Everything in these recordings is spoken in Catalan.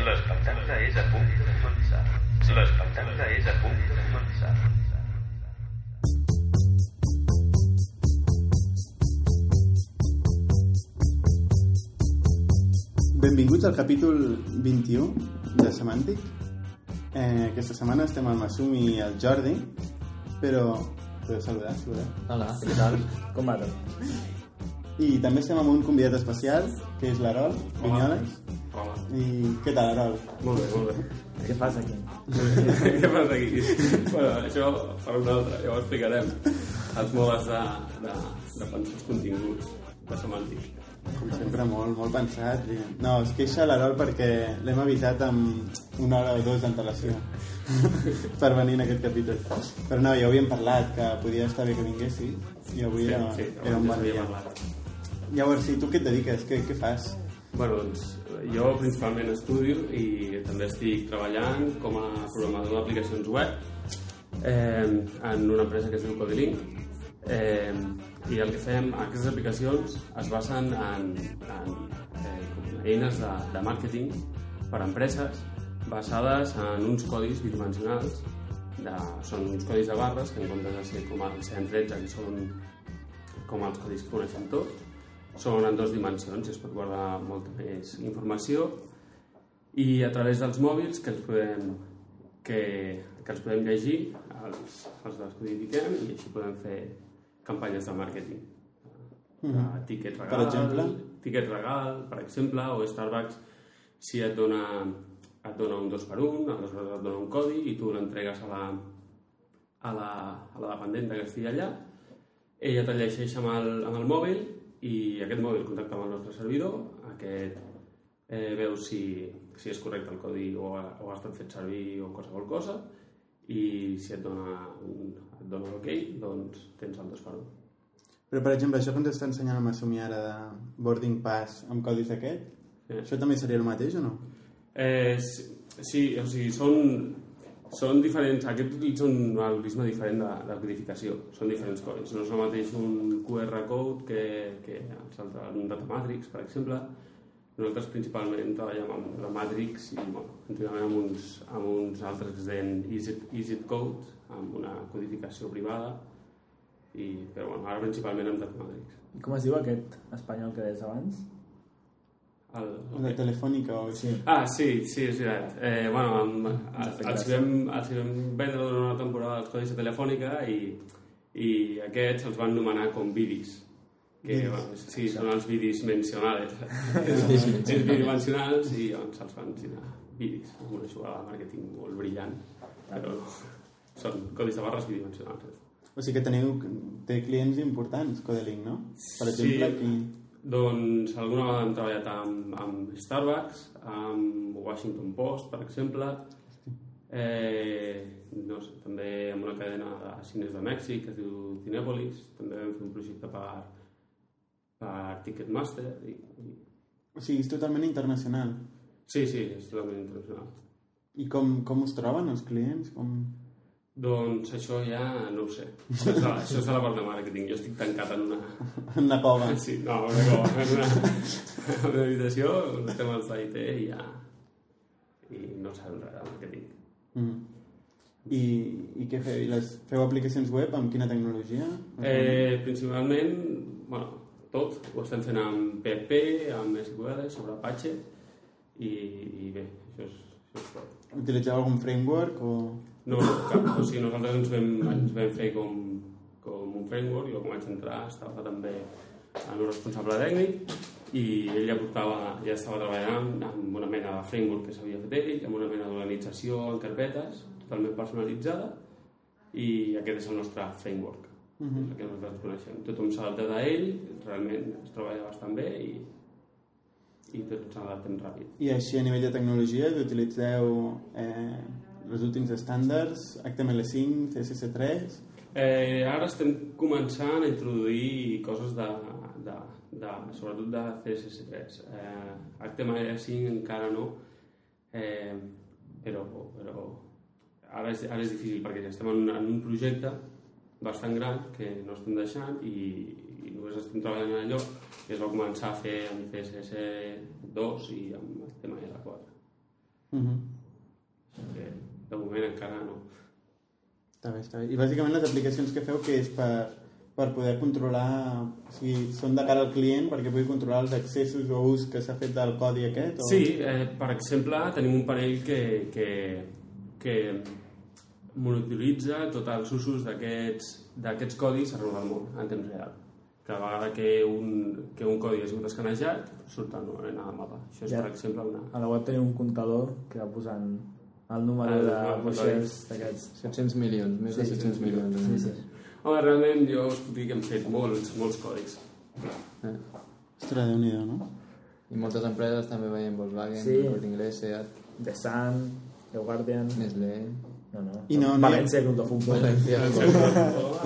L'espectacle és a punt de començar. L'espectacle és a punt de començar. Benvinguts al capítol 21 de Semàntic. Eh, aquesta setmana estem el Masum i el Jordi, però podeu saludar, si voleu. Hola, què tal? Com va tot? I també estem amb un convidat especial, que és l'Arol Vinyoles. Hola. I què tal, Arol? Molt bé, molt bé. Què fas aquí? Què passa aquí? bueno, això per un altre, ja ho explicarem. Els modes de, de, de pensar els continguts de semàntic. Com sempre, molt, molt pensat. I... No, es queixa l'Arol perquè l'hem avisat amb una hora o dues d'antelació per venir en aquest capítol. Però no, ja ho havíem parlat, que podia estar bé que vinguessis i avui era, sí, era un bon dia. parlat. Llavors, sí, tu què et dediques? Què, què fas? Bueno, doncs, jo principalment estudio i també estic treballant com a programador d'aplicacions web eh, en una empresa que es diu Codilink eh, i el que fem, aquestes aplicacions es basen en, en eh, eines de, de màrqueting per a empreses basades en uns codis bidimensionals de, són uns codis de barres que en comptes de ser com el 113 que són com els codis que coneixem tots són en dues dimensions i es pot guardar molta més informació i a través dels mòbils que els podem, que, que els podem llegir, els, els descodifiquem i així podem fer campanyes de màrqueting. Mm -hmm. Ticket regal, Per exemple? ticket regal, per exemple, o Starbucks, si et dona, et dona un 2 per 1 aleshores et dona un codi i tu l'entregues a la, a, la, a la dependenta que estigui allà, ella te'l llegeix amb el, amb el mòbil i aquest mòbil contacta amb el nostre servidor, aquest eh, veu si, si és correcte el codi o ha, o ha estat fet servir o qualsevol cosa i si et dona, un, et dona l'ok, doncs tens el 2 per 1. Però, per exemple, això que ens està ensenyant el Masumi ara de boarding pass amb codis d'aquest, Sí. això també seria el mateix o no? Eh, sí, sí, o sigui, són, són diferents, aquests utilitzen un algoritme diferent de, de codificació, són diferents codis, no és el mateix un QR code que, que els altres, un data matrix, per exemple, nosaltres principalment treballem amb la Matrix i bueno, antigament amb uns, amb uns altres que es deien Easy, Easy Code, amb una codificació privada, i, però bueno, ara principalment amb data matrix. I com es diu aquest espanyol que deies abans? El, O de telefònica o així. Ah, sí, sí, és veritat. Eh, bueno, amb, els, vam, els vam vendre durant una temporada els codis de telefònica i, i aquests els van nomenar com bidis. Que, bueno, sí, són els bidis mencionals. els bidimensionals i doncs els van bidis. amb Una jugada de màrqueting molt brillant, però. Són codis de barres bidimensionals. O sigui que teniu, té clients importants, Codelink, no? Per exemple, Sí. aquí... Doncs alguna vegada hem treballat amb, amb Starbucks, amb Washington Post, per exemple, eh, no sé, també amb una cadena de cines de Mèxic que es diu Cinepolis, també vam fer un projecte per, per Ticketmaster i, i... O sigui, és totalment internacional. Sí, sí, és totalment internacional. I com, com us troben els clients? Com... Doncs això ja no ho sé. Això és, la, això és de la part de màrqueting. Jo estic tancat en una... En una cova. Sí, no, una cova, en una, en una habitació, estem als d'IT i ja... I no sabem res de màrqueting. Mm. I, I què feu? I les, feu aplicacions web amb quina tecnologia? Eh, principalment, bueno, tot. Ho estem fent amb PHP, amb SQL, sobre Apache i, i bé, això és, això és tot. Utilitzeu algun framework o... No, cap, o sigui, nosaltres ens vam, ens vam fer com, com un framework, jo quan vaig entrar estava també el meu responsable tècnic i ell ja portava, ja estava treballant amb una mena de framework que s'havia fet ell, amb una mena d'organització en carpetes, totalment personalitzada i aquest és el nostre framework, uh -huh. és el que nosaltres coneixem. Tothom s'ha adaptat a ell, realment es treballa bastant bé i, i tots ens adaptem ràpid. I així a nivell de tecnologia utilitzeu eh, els últims estàndards, HTML5, CSS3... Eh, ara estem començant a introduir coses de, de, de sobretot de CSS3. Eh, HTML5 encara no, eh, però, però ara, és, ara és difícil perquè ja estem en, un- en un projecte bastant gran que no estem deixant i, i només estem treballant en allò que es va començar a fer amb CSS2 i amb HTML4. Uh -huh. Que de moment encara no. Està bé, està bé. I bàsicament les aplicacions que feu que és per, per poder controlar, o sigui, són de cara al client perquè pugui controlar els accessos o ús que s'ha fet del codi aquest? O... Sí, eh, per exemple, tenim un panell que, que, que monitoritza tots els usos d'aquests d'aquests codis arreu del món en temps real. Cada vegada que un, que un codi ha sigut escanejat, surt el numerament al mapa. Això és, Ja. per exemple, una... A la web tenim un comptador que va posant el número El de número de puixers d'aquests. 700 milions, més de 700 milions. Sí, sí. Home, realment jo us puc dir que hem fet molts, molts codis. Eh? Ostres, déu-n'hi-do, no? I moltes empreses també veiem Volkswagen, Sí. Corte Inglés, Seat, The Sun, The Guardian... Nestlé... No, no. I no- no hi València Club de Futbol. València.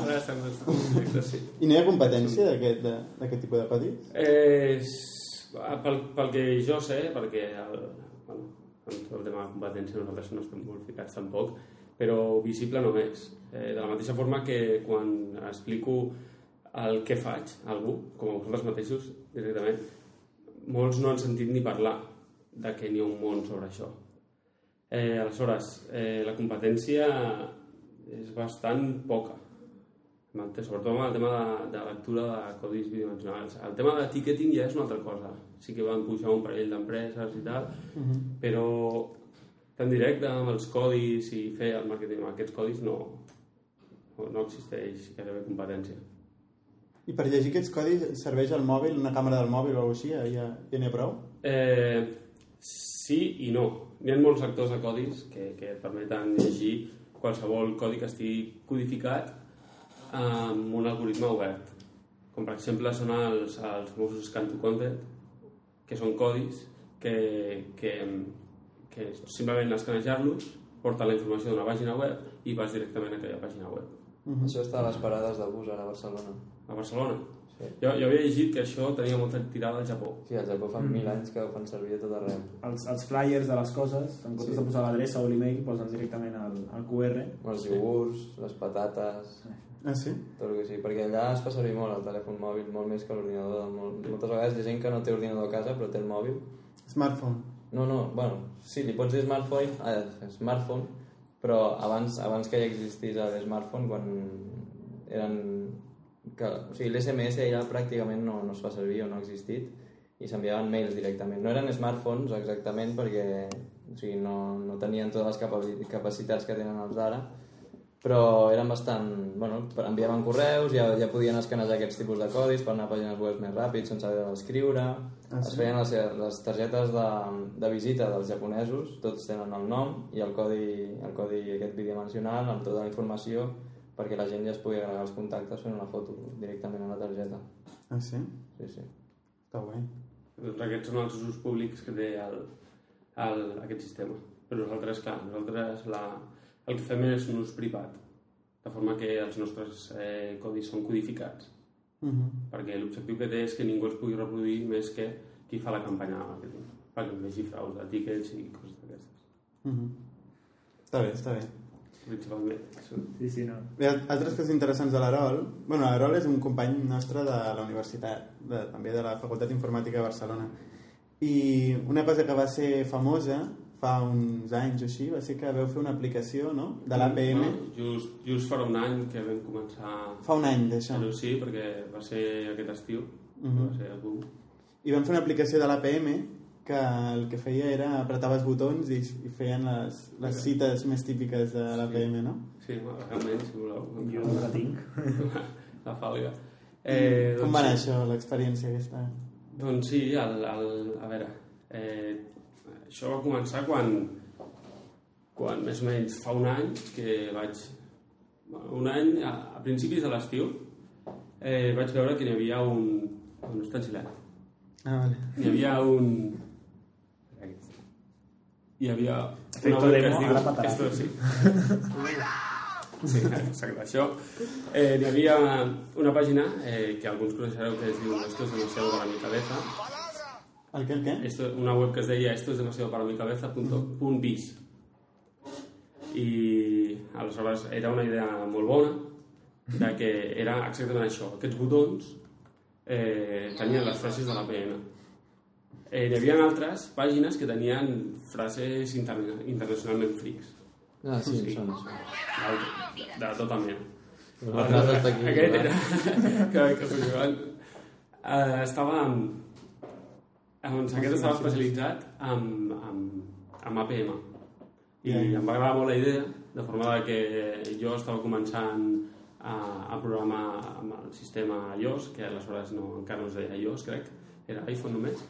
Ara estem en projecte, sí. I no hi ha competència d'aquest tipus de codis? Eh, s- pel, pel que jo sé, perquè el, bueno, en tot el tema de competència nosaltres no estem molt ficats tampoc, però visible no és. Eh, de la mateixa forma que quan explico el que faig a algú, com a vosaltres mateixos, directament, molts no han sentit ni parlar de que n'hi ha un món sobre això. Eh, aleshores, eh, la competència és bastant poca, amb sobretot amb el tema de, de lectura de codis bidimensionals. El tema de ticketing ja és una altra cosa. Sí que van pujar un parell d'empreses i tal, però tan directe amb els codis i fer el màrqueting amb aquests codis no, no, no existeix gairebé competència. I per llegir aquests codis serveix el mòbil, una càmera del mòbil o alguna cosa així? Ja, ja n'hi ha prou? Eh, sí i no. Hi ha molts sectors de codis que, que et permeten llegir qualsevol codi que estigui codificat amb un algoritme obert. Com per exemple són els, els famosos scan to content, que són codis que, que, que simplement escanejar-los porta la informació d'una pàgina web i vas directament a aquella pàgina web. Això està a les parades de bus ara a Barcelona. A Barcelona. Sí. Jo, jo havia llegit que això tenia molta tirada al Japó. Sí, al Japó fa mil anys que ho fan servir a tot arreu. Els, els flyers de les coses, en comptes Sí. de posar l'adreça o l'email, posen directament el, el QR. Els iogurts, les patates, Ah, sí? tot el que sí, perquè allà es fa servir molt el telèfon mòbil, molt més que l'ordinador. Molt, moltes vegades hi ha gent que no té ordinador a casa però té el mòbil. Smartphone. No, no, bueno, sí, li pots dir smartphone, eh, smartphone però abans, abans que ja existís l'smartphone, quan eren... Que, o sigui, l'SMS ja pràcticament no, no es fa servir o no ha existit i s'enviaven mails directament. No eren smartphones exactament perquè o sigui, no, no tenien totes les capaci- capacitats que tenen els d'ara, però eren bastant... Bueno, enviaven correus, ja, ja podien escanejar aquests tipus de codis per anar a pàgines web més ràpid sense haver d'escriure. Ah, es sí? feien les, les targetes de, de visita dels japonesos, tots tenen el nom i el codi, el codi aquest bidimensional amb tota la informació perquè la gent ja es pugui agregar els contactes fent una foto directament a la targeta. Ah, sí? Sí, sí. Està guai. Doncs aquests són els usos públics que té el, el, aquest sistema. Però nosaltres, clar, nosaltres la, el que fem és un ús privat, de forma que els nostres eh, codis són codificats, Uh -huh. perquè l'objectiu que té és que ningú els pugui reproduir més que qui fa la campanya de màrqueting, perquè hi hagi fraus de tickets i coses d'aquestes, Uh -huh. Està bé, està bé. principalment. Sí, sí, no. Ha altres coses interessants de l'Arol. Bueno, l'Arol és un company nostre de la universitat, de, també de la Facultat Informàtica de Barcelona. I una cosa que va ser famosa fa uns anys o així va ser que veu fer una aplicació no? de l'APM. Bueno, just, just farà un any que vam començar Fa un any d'això. Però sí, perquè va ser aquest estiu, Mhm. va ser el boom. I vam fer una aplicació de l'APM que el que feia era apretaves botons i, i feien les, les cites més típiques de l'APM, no? Sí, realment, si voleu. Jo no la tinc. La falga. Eh, Com va anar això, l'experiència aquesta? Doncs sí, el, el, a veure, eh, això va començar quan, quan més o menys fa un any que vaig... Un any, a, a principis de l'estiu, eh, vaig veure que n'hi havia un... No està en silenci. Ah, vale. Hi havia un... Hi havia Efecto web que es diu... Esto sí. Sí, exacte, això. Eh, hi havia una pàgina eh, que alguns coneixereu que es diu Esto es demasiado para mi cabeza. El què, el què? Esto, una web que es deia Esto es demasiado para mi cabeza punto, punt bis. I aleshores era una idea molt bona de que era exactament això, aquests botons eh, tenien les frases de l'APM. Eh, hi havia altres pàgines que tenien frases interna internacionalment frics. Ah, sí, Sí. sí. són això. De, de tota mena. La. Aquest era... que, que, que, eh, estava amb... Doncs aquest estava especialitzat en, en, en APM. I Ja. em va agradar molt la idea, de forma que jo estava començant a, a programar amb el sistema iOS, que aleshores no, encara no es deia iOS, crec, era iPhone només.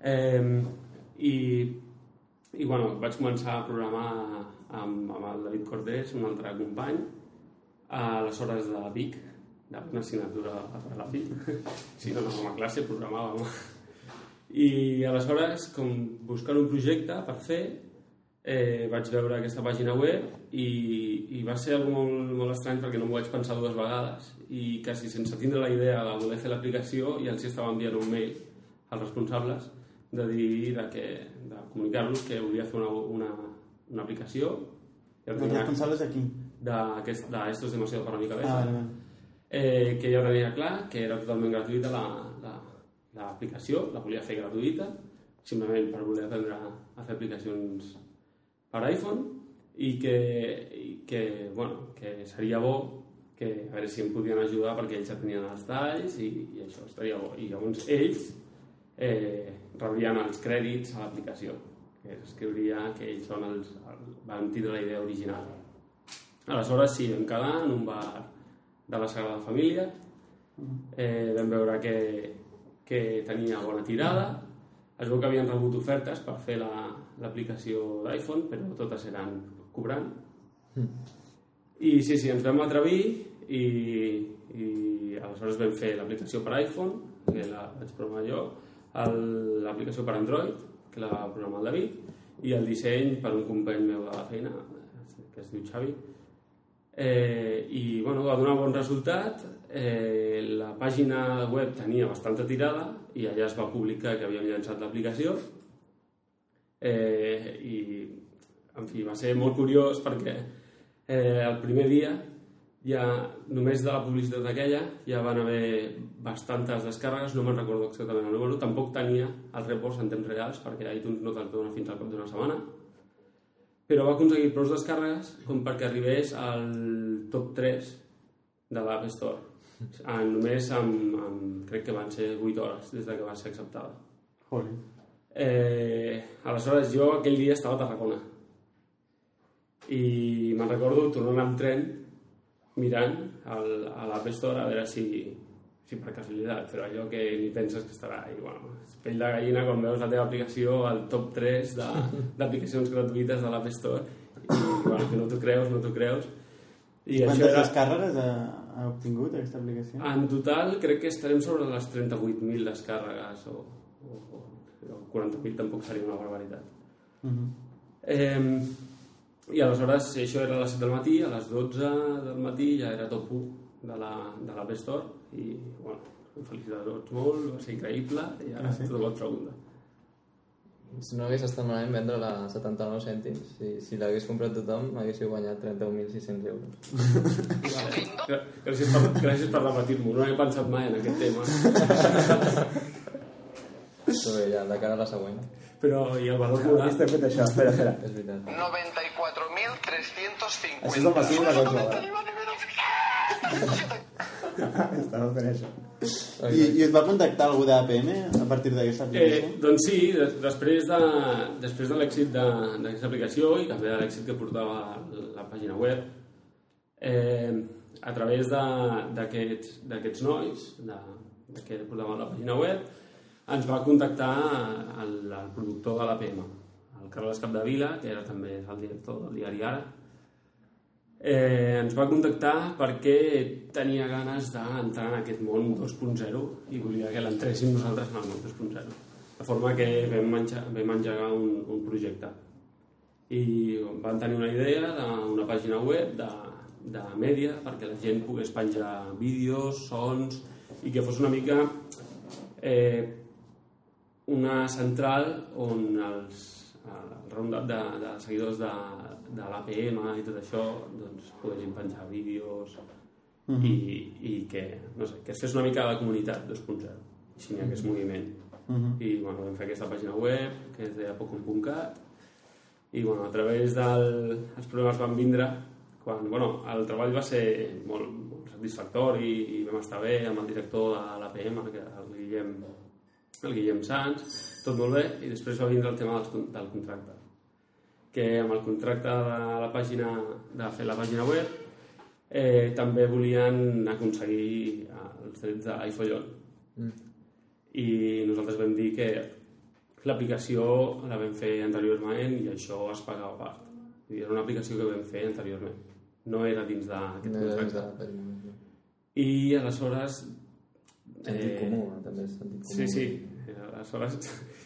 Eh, i, i bueno, vaig començar a programar amb, amb el David Cortés, un altre company, a les hores de Vic, d'una assignatura a la Vic. Sí, no, no, com a classe programàvem. I aleshores, com buscant un projecte per fer, eh, vaig veure aquesta pàgina web i, i va ser algo molt, molt estrany perquè no m'ho vaig pensar dues vegades i quasi sense tindre la idea de voler fer l'aplicació ja els estava enviant un mail als responsables de dir de, que, de comunicar-los que volia fer una, una, una aplicació ja Els responsables aquí. d'aquest- de Esto es demasiado para mi cabeza Ah, vale, vale. eh, que ja tenia clar que era totalment gratuïta la- l'aplicació, la, la volia fer gratuïta, simplement per voler aprendre a fer aplicacions per iPhone i que, i que, bueno, que seria bo que a veure si em podien ajudar perquè ells ja tenien els talls i, i això estaria bo. I llavors ells eh, rebrien els crèdits a l'aplicació, que escriuria que ells són els, el, van tindre la idea original. Aleshores, sí, vam quedar en un bar de la Sagrada Família, eh, vam veure que, que tenia bona tirada, es veu que havien rebut ofertes per fer la- l'aplicació d'iPhone, però totes eren cobrant. I sí, sí, ens vam atrevir i, i aleshores vam fer l'aplicació per iPhone, que la vaig programar jo, l'aplicació per Android, que la va programar el David, i el disseny per un company meu de la feina, que es diu Xavi. Eh, I bueno, va donar bon resultat, eh, la pàgina web tenia bastanta tirada i allà es va publicar que havíem llançat l'aplicació. Eh, i en fi, va ser molt curiós perquè eh, el primer dia ja només de la publicitat aquella ja van haver bastantes descàrregues, no me'n recordo exactament el número, tampoc tenia els reports en temps reals perquè iTunes no te'l dona fins al cap d'una setmana. Però va aconseguir prou descàrregues com perquè arribés al top 3 de l'App Store en, només amb, amb, crec que van ser 8 hores des de que va ser acceptada. Joder. Eh, aleshores jo aquell dia estava a Tarragona. I me'n recordo tornant amb tren mirant el, a l'App Store a veure si, si per casualitat, però allò que ni penses que estarà. I bueno, és pell de gallina quan veus la teva aplicació al top 3 de- d'aplicacions gratuïtes de l'App Store i bueno, que no t'ho creus, no t'ho creus i Quantes era, descàrregues ha, ha obtingut aquesta aplicació? en total crec que estarem sobre les 38.000 descàrregues o, o, o, o 40.000 tampoc seria una barbaritat. Mhm. Eh, I aleshores això era a les 7 del matí, a les 12 del matí ja era top 1 de la, de la Store i bueno, em felicito a tots molt, va ser increïble i ara Ah, sí? tot el vostre pregunta. Si no hagués estat malament vendre-la a 79 cèntims, si, si l'hagués comprat tothom, haguéssiu guanyat 31.600 euros. Vale. Gràcies per, gràcies per repetir-m'ho, no he pensat mai en aquest tema. Però bé, ja, de cara a la següent. Però i el valor moral... Estem fent això, espera, espera. És veritat. 94.350. Això és el passiu de cosa, Estava fent això. I, I us va contactar algú d'APM a partir d'aquesta Eh, aplicació? doncs sí, de, després de, després de l'èxit de- d'aquesta aplicació i també de l'èxit que portava la pàgina web, eh, a través d'aquests nois de, de que portaven la pàgina web, ens va contactar el, el productor de l'APM, el Carles Capdevila, que era també el director del diari Ara, eh, ens va contactar perquè tenia ganes d'entrar en aquest món 2.0 i volia que l'entréssim nosaltres en el món 2.0. De forma que vam, menjar, vam engegar un, un projecte. I van tenir una idea d'una pàgina web de, de mèdia perquè la gent pogués penjar vídeos, sons i que fos una mica eh, una central on els, el roundup de, de seguidors de, de l'APM i tot això doncs, poguessin penjar vídeos i, i que, no sé, que es fes una mica de comunitat 2.0 així n'hi hagués moviment. I bueno, vam fer aquesta pàgina web que és de apocom.cat i bueno, a través del... els problemes van vindre quan, bueno, el treball va ser molt, molt satisfactori i vam estar bé amb el director de l'APM, el Guillem, el Guillem Sans, tot molt bé, i després va vindre el tema del, del contracte que amb el contracte de la pàgina de fer la pàgina web eh, també volien aconseguir els drets d'iFollon i nosaltres vam dir que l'aplicació la vam fer anteriorment i això es pagava a part dir, era una aplicació que vam fer anteriorment. No era dins d'aquest No contracte. de i aleshores Sentit comú, eh, també és sentit comú. Sí, sí. Eh, Aleshores,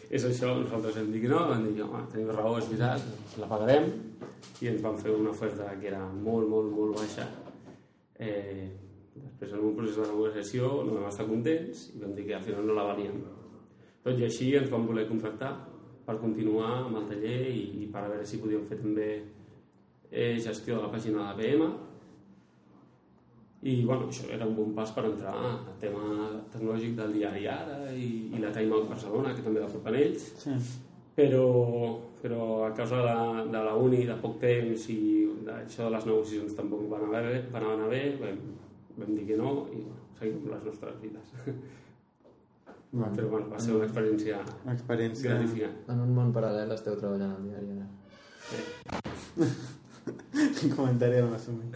és això, nosaltres vam dir que no, vam dir home, teniu raó, és veritat, la pagarem, i ens van fer una oferta que era molt, molt, molt baixa. Eh, després, en un procés de negociació, no vam estar contents i vam dir que al final no la valíem. Tot i així ens van voler contractar per continuar amb el taller i, i per veure si podíem fer també eh, gestió de la pàgina de l'APM i bueno, això era un bon pas per entrar al tema tecnològic del diari Ara i, i la Time Out Barcelona, que també la porten ells, Sí. però, però a causa de, la- de la uni, de poc temps i d'això de les negociacions tampoc van anar bé, van anar bé vam, vam dir que no i bueno, seguim amb les nostres vides. Bueno, Però bueno, va ser una experiència experiència... gratificant. En un món paral·lel esteu treballant al diari ara. Comentari del Masumi.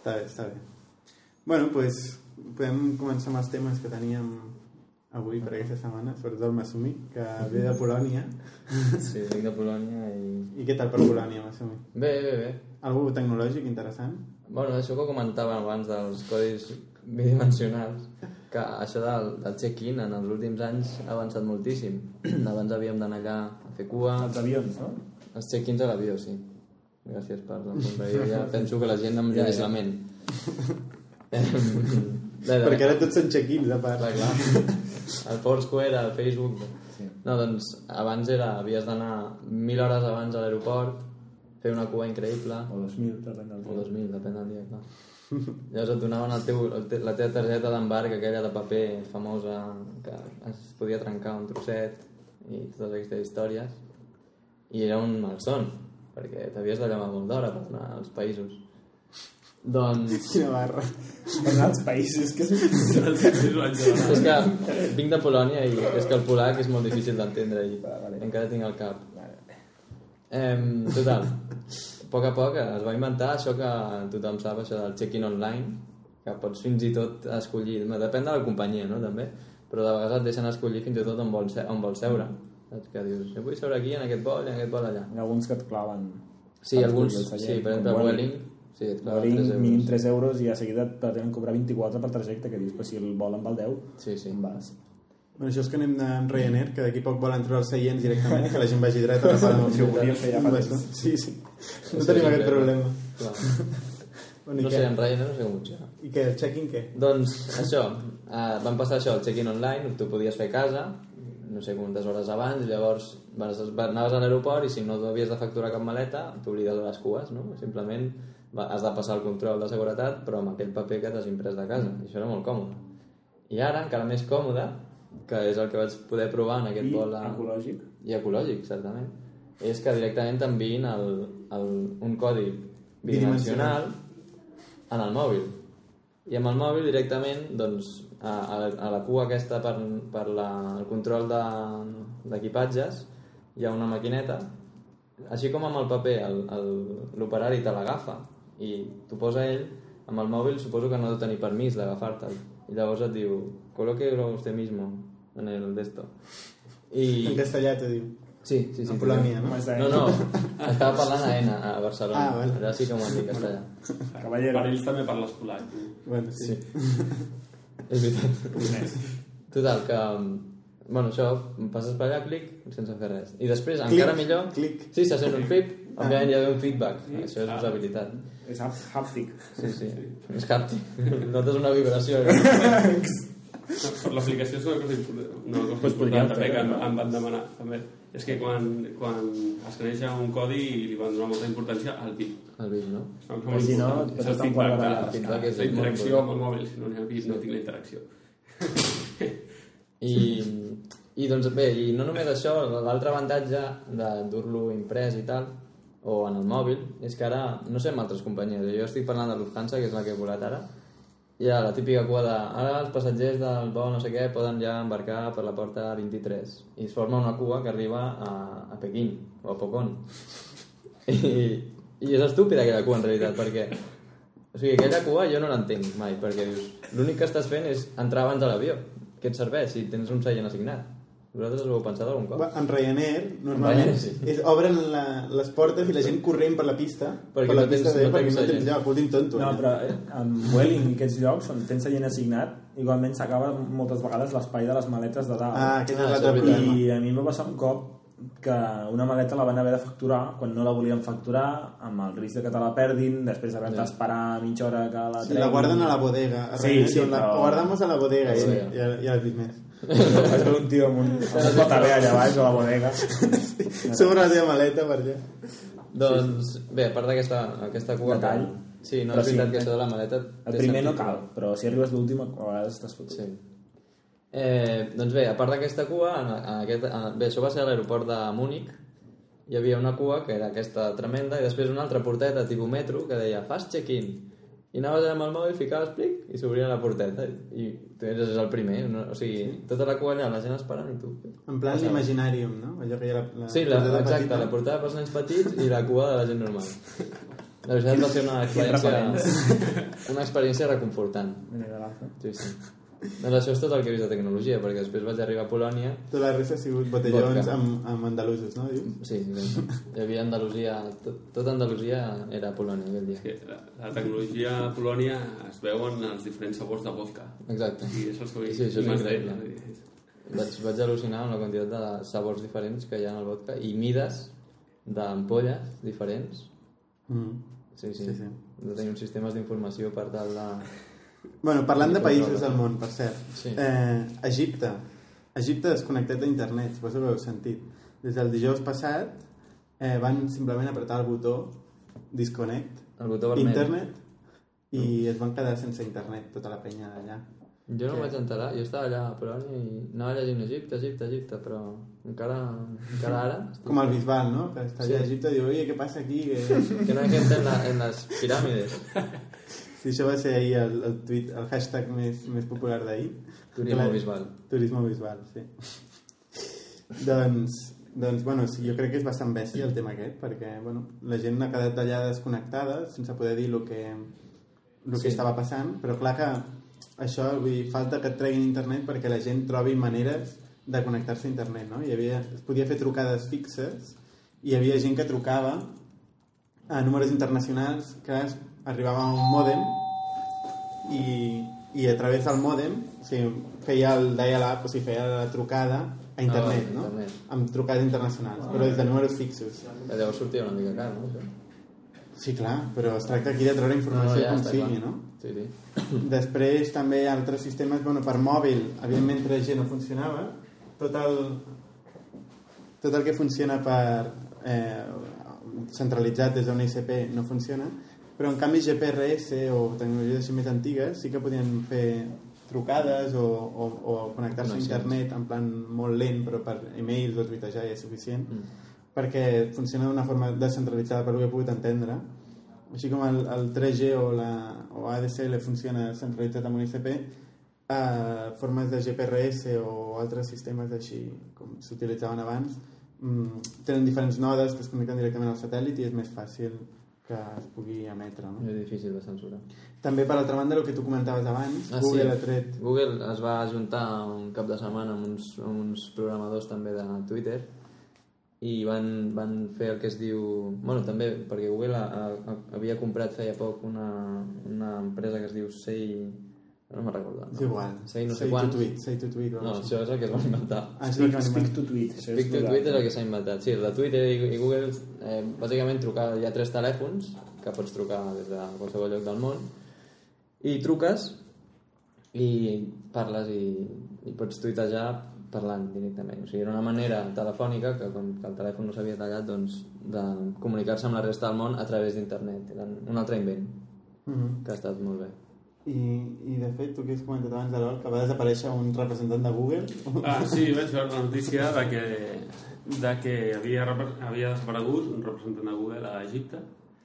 Està bé, està bé. Bueno, doncs pues, podem començar amb els temes que teníem avui per aquesta setmana, sobretot el Masumi, que ve de Polònia. Sí, vinc de Polònia i... I què tal per Polònia, Masumi? Bé, bé, bé. Algú tecnològic interessant? Bueno, això que comentàvem abans dels codis bidimensionals, que això del, del check-in en els últims anys ha avançat moltíssim. Abans havíem d'anar allà a fer cua, Els avions, no? els check-ins a l'avió, sí. Gràcies per. Jo ja penso que la gent em llegeix la ment. Bé, bé, Perquè ara tots són check-ins, a part. Clar, clar. El Foursquare, el Facebook... Sí. No, doncs abans era, havies d'anar mil hores abans a l'aeroport, fer una cua increïble, O 2.000, depèn del o dia. 2.000, depèn del dia, clar. Llavors et donaven el teu, el te, la teva targeta d'embarc, aquella de paper famosa, que es podia trencar un trosset, i totes aquestes històries. I era un malson, perquè t'havies de llamar molt d'hora per anar als països. Doncs... Quina barra. Per anar als països, que és... és que vinc de Polònia i és que el polac és molt difícil d'entendre i vale. encara tinc el cap. Em, total, a poc a poc es va inventar això que tothom sap, això del check-in online, que pots fins i tot escollir, depèn de la companyia, no, també, però de vegades et deixen escollir fins i tot on vols, on vols seure. Saps que dius, jo vull seure aquí, en aquest vol i en aquest vol allà. Hi ha alguns que et claven... Sí, alguns, sí, per exemple, Vueling. Vueling, sí, et claven Vueling, 3 euros. mínim 3 euros i a seguida et pretenen cobrar 24 per trajecte, que dius, però si el vol en val 10, Sí, sí. em vas. Bueno, això és que anem amb Ryanair, que d'aquí poc volen treure els seients directament i que la gent vagi dreta. tapant Si ho volien fer ja fa temps. Sí, sí. No tenim aquest problema. Bueno, No sé, en Ryanair no sé com funciona. I què? El check-in què? Doncs això, eh, van passar això, el check-in online, tu podies fer a casa, no sé quantes hores abans, llavors vas, anaves a l'aeroport i si no havies de facturar cap maleta, t'oblides de les cues, no? Simplement has de passar el control de seguretat, però amb aquell paper que t'has imprès de casa. I això era molt còmode. I ara, encara més còmode, que és el que vaig poder provar en aquest I vol a... ecològic. I ecològic, certament. És que directament t'enviïn el, el, un codi bidimensional en el mòbil. I amb el mòbil directament, doncs, a, a, la, a la cua aquesta per, per la, el control de- d'equipatges hi ha una maquineta, així com amb el paper, l'operari te l'agafa i t'ho posa ell, amb el mòbil suposo que no ha de tenir permís d'agafar-te'l. I llavors et diu, coloque-lo usted mismo en el d'esto. I... En castellà t'ho diu. Sí, sí, sí. A Polònia, no? De- No, no, estava parlant a ENA, a Barcelona. Ah, vale. Allà sí que m'ho han dit castellà. Caballero. Per ells també parles polac. Bueno, sí. És veritat. Més. Total, que... Bueno, això, passes per allà, clic, sense fer res. I després, Clic, encara millor... clic. Sí, se sent un clip, òbviament hi ha un feedback. Això és usabilitat. És hàptic. Sí, sí. És hàptic. Notes una vibració. Per l'aplicació és una cosa important, una cosa Pues important també que em, no? em van demanar. També. És que quan, quan es coneix un codi li van donar molta importància al bit. El bit, no? No, I si no, és tot el un quart de de- la- interacció amb el mòbil, si no n'hi ha bit no tinc la interacció. I, i doncs bé, i no només això, l'altre avantatge de dur-lo imprès i tal, o en el mòbil, és que ara, no sé amb altres companyies, jo estic parlant de Lufthansa, que és la que he volat ara, ha la típica cua de ara els passatgers del vol no sé què poden ja embarcar per la porta 23 i es forma una cua que arriba a, a Pequín o a Pocón. I, i és estúpida aquella cua en realitat perquè o sigui, aquella cua jo no l'entenc mai perquè dius, l'únic que estàs fent és entrar abans de l'avió què et serveix si tens un seient assignat vosaltres ho heu pensat algun cop? En Ryanair, normalment, Ryanair, sí. és, obren la, les portes i la gent corrent per la pista, Perquè per la no tens- pista de, no perquè tens no tens lloc, últim tonto. No, allà. però eh, amb Welling i aquests llocs on tens seient assignat, igualment s'acaba moltes vegades l'espai de les maletes de dalt. Ah, aquest Ah, és l'altre això és problema. I a mi em va passar un cop que una maleta la van haver de facturar quan no la volien facturar, amb el risc de que te la perdin, després haver d'esperar mitja hora que la Sí, la guarden a la bodega. A Sí, sí, la però- guardamos a la bodega. A la I, ja, ja l'has vist més. És un tio amb un, amb un pataler allà baix a la bodega. Sobre la teva maleta, per allà. doncs bé, a part d'aquesta aquesta cua Detall. sí, no Però és veritat sí, que això de la maleta El primer no sentit. cal, però si arribes l'últim a vegades estàs fotut. Sí. Eh, doncs bé, a part d'aquesta cua, en, en aquest, en, bé, això va ser a l'aeroport de Múnich, hi havia una cua que era aquesta tremenda i després una altra porteta tipus metro que deia fast check-in i anaves amb el mòbil, ficaves plic i s'obria la porteta. I tu eres el primer no? o sigui, tota la cua allà, la gent esperant i tu. En plan l'imaginàrium, no? Allò que hi ha la, la sí, la, porteta exacte, petita. la portada pels nens petits i la cua de la gent normal. La veritat va ser una experiència una experiència reconfortant. Sí, sí doncs això és tot el que he vist de tecnologia perquè després vaig arribar a Polònia Tota la resta ha sigut botellons Vodka. amb, amb andalusos, no? Dius? Sí, doncs, hi havia Andalusia, tot, tot Andalusia era Polònia aquell dia. Que la, la tecnologia a Polònia es veuen els diferents sabors de vodka. Exacte. I és que vull Sí, això és increïble. dit. Vaig, vaig al·lucinar amb la quantitat de sabors diferents que hi ha en el vodka i mides d'ampolles diferents. Mm. Sí, sí. Sí, sí. De tenir uns sistemes d'informació per tal de... Bueno, parlant de països del món, per cert. Sí. Eh, Egipte. Egipte desconnectat d'internet, suposo que ho heu sentit. Des del dijous passat eh, van simplement apretar el botó disconnect, El botó vermell. internet, i es van quedar sense internet tota la penya d'allà. Jo no em vaig enterar, jo estava allà a Polònia i anava llegint Egipte, Egipte, Egipte, però encara, encara ara... estic- Com el bisbal, no? Que està allà a Sí. Egipte i diu, oye, què passa aquí? Que... Que no gente en, la, en las pirámides. Sí, això va ser ahir el, el, tweet, el hashtag més, més popular d'ahir. Turismo Clar, bisbal. Turismo bisbal, sí. doncs, doncs, bueno, sí, jo crec que és bastant bèstia el tema aquest, perquè, bueno, la gent ha quedat allà desconnectada sense poder dir el que, el que Sí. estava passant, però clar que això, vull dir, falta que et treguin internet perquè la gent trobi maneres de connectar-se a internet, no? Hi havia, es podia fer trucades fixes i hi havia gent que trucava a números internacionals que arribava un mòdem i, i a través del mòdem o sigui, feia el dial-up, o sigui, feia la trucada a internet, Ah, no? internet. Amb trucades internacionals, però des de números fixos. Llavors sortia una mica car, no? Sí, clar, però es tracta aquí de treure informació com està sigui, clar. no? Sí, sí. Després també altres sistemes, bueno, per mòbil, evidentment 3G no funcionava, tot el, tot el que funciona per eh, centralitzat des d'una ICP no funciona, però en canvi GPRS o tecnologies així més antigues sí que podien fer trucades o, o, o connectar-se a Connexions. internet en plan molt lent però per e-mails o tuitejar ja és suficient Mm. perquè funciona d'una forma descentralitzada per lo que he pogut entendre així com el, el 3G o, la, o ADSL funciona centralitzat amb un ICP eh, formes de GPRS o altres sistemes així com s'utilitzaven abans mm, tenen diferents nodes que es connecten directament al satèl·lit i és més fàcil que es pugui emetre no? És difícil de censurar. també per altra banda el que tu comentaves abans Ah, Google sí. ha tret Google es va ajuntar un cap de setmana amb uns, amb uns programadors també de Twitter i van, van fer el que es diu... bueno, també, perquè Google ha, ha, havia comprat feia poc una, una empresa que es diu Say... no me'n recordo. és igual Say no sé say to quants. tweet, say to tweet No, això és el que es inventar. així. ah, això és el que Speak to tweet. Speak to el- Tweet és el que s'ha inventat. Sí, el de Twitter i, Google, eh, bàsicament trucar, hi ha tres telèfons que pots trucar des de qualsevol lloc del món i truques i parles i, i pots tuitejar parlant directament. O sigui, era una manera telefònica, que com que el telèfon no s'havia tallat, doncs, de comunicar-se amb la resta del món a través d'internet. Era un altre invent, Mhm. que ha estat molt bé. I, I de fet, tu que has comentat abans de l'OL, que va desaparèixer un representant de Google. Ah, sí, vaig veure la notícia de que, de que havia, havia desaparegut un representant de Google a Egipte.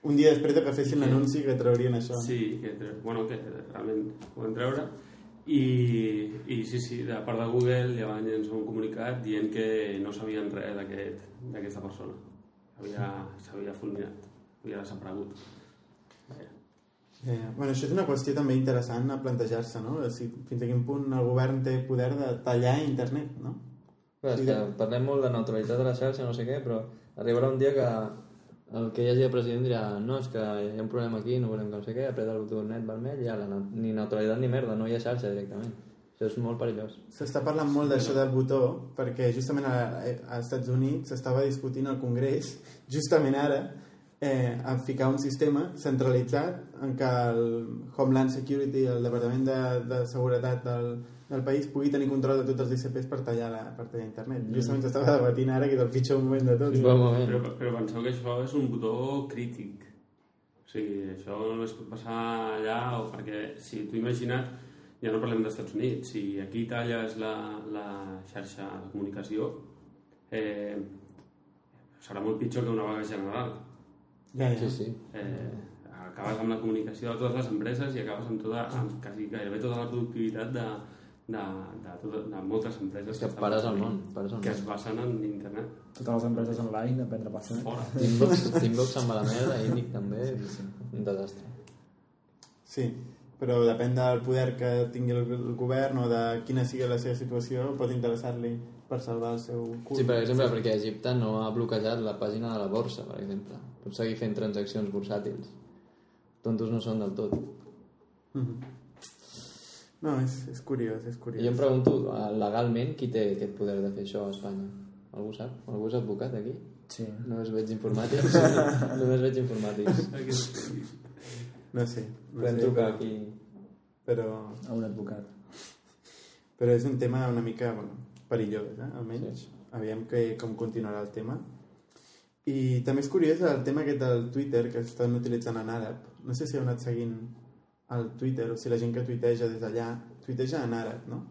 Un dia després de que fessin l'anunci que traurien això. Sí, que, bueno, que realment ho van treure. I, I sí, sí, de part de Google ja van llançar un comunicat dient que no sabien res d'aquest- d'aquesta persona. Havia- S'havia fulminat, havia desaparegut. Eh, bueno, això és una qüestió també interessant a plantejar-se, no? Si, fins a quin punt el govern té poder de tallar internet, no? Clar, és que parlem molt de neutralitat de la xarxa, no sé què, però arribarà un dia que el que hi hagi de president dirà no, és que hi ha un problema aquí, no volem que no sé què, apreta el botó net vermell i no, ni neutralitat ni merda, no hi ha xarxa directament. Això és molt perillós. S'està parlant molt d'això del botó perquè justament a, als Estats Units s'estava discutint al Congrés justament ara eh, a ficar un sistema centralitzat en què el Homeland Security, el Departament de, de Seguretat del, del país, pugui tenir control de tots els ICPs per tallar, la, per tallar internet. Justament s'estava debatint ara que és el pitjor moment de tot. Bon moment. Però, però penseu que això és un botó crític. O sigui, això no es pot passar allà, o perquè si tu imagina't, ja no parlem dels Estats Units, si aquí talles la, la xarxa de comunicació, eh, serà molt pitjor que una vaga general. Ja, ja. Sí, sí. Eh, acabes amb la comunicació de totes les empreses i acabes amb, tota, amb quasi gairebé tota la productivitat de, de, de, tot, de moltes empreses És que estan pares el produint, món, pares el que es món. basen en internet Totes les empreses online a prendre pasta. fora Teambox, Teambox se'n va a la merda, Inic també, un desastre. Sí, però depèn del poder que tingui el, el govern o de quina sigui la seva situació, pot interessar-li per salvar el seu cul. Sí, per exemple, perquè Egipte no ha bloquejat la pàgina de la borsa, per exemple. Pot seguir fent transaccions bursàtils. Tontos no són del tot. Mhm. No, és, és curiós, és I curiós. jo em pregunto, eh, legalment, qui té aquest poder de fer això a Espanya? Algú sap? Algú és advocat aquí? Sí. Només veig informàtics. Només veig informàtics. No sé, no Podem sé trucar però, aquí. però, A un advocat. però és un tema una mica bueno, perillós, eh? almenys. Sí. Aviam que, com continuarà el tema. I també és curiós el tema aquest del Twitter que estan utilitzant en àrab. No sé si heu anat seguint el Twitter o si la gent que tuiteja des d'allà tuiteja en àrab, no?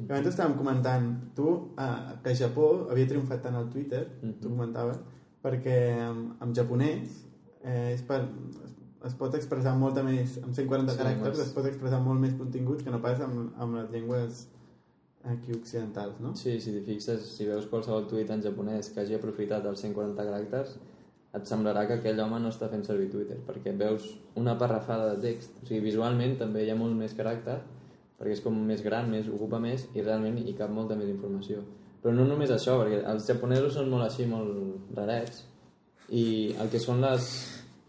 I abans estàvem comentant, tu, eh, que Japó havia triomfat tant al Twitter, Mhm. tu comentaves, perquè en, en japonès eh, és per, es, pot expressar molta més, amb 140 Sí, caràcters, més. es pot expressar molt més contingut que no pas amb, amb les llengües aquí occidentals, no? Sí, si t'hi fixes, si veus qualsevol tuit en japonès que hagi aprofitat els 140 caràcters, et semblarà que aquell home no està fent servir Twitter, perquè veus una parrafada de text. O sigui, visualment també hi ha molt més caràcter, perquè és com més gran, més ocupa més, i realment hi cap molta més informació. Però no només això, perquè els japonesos són molt així, molt rarets, i el que són les,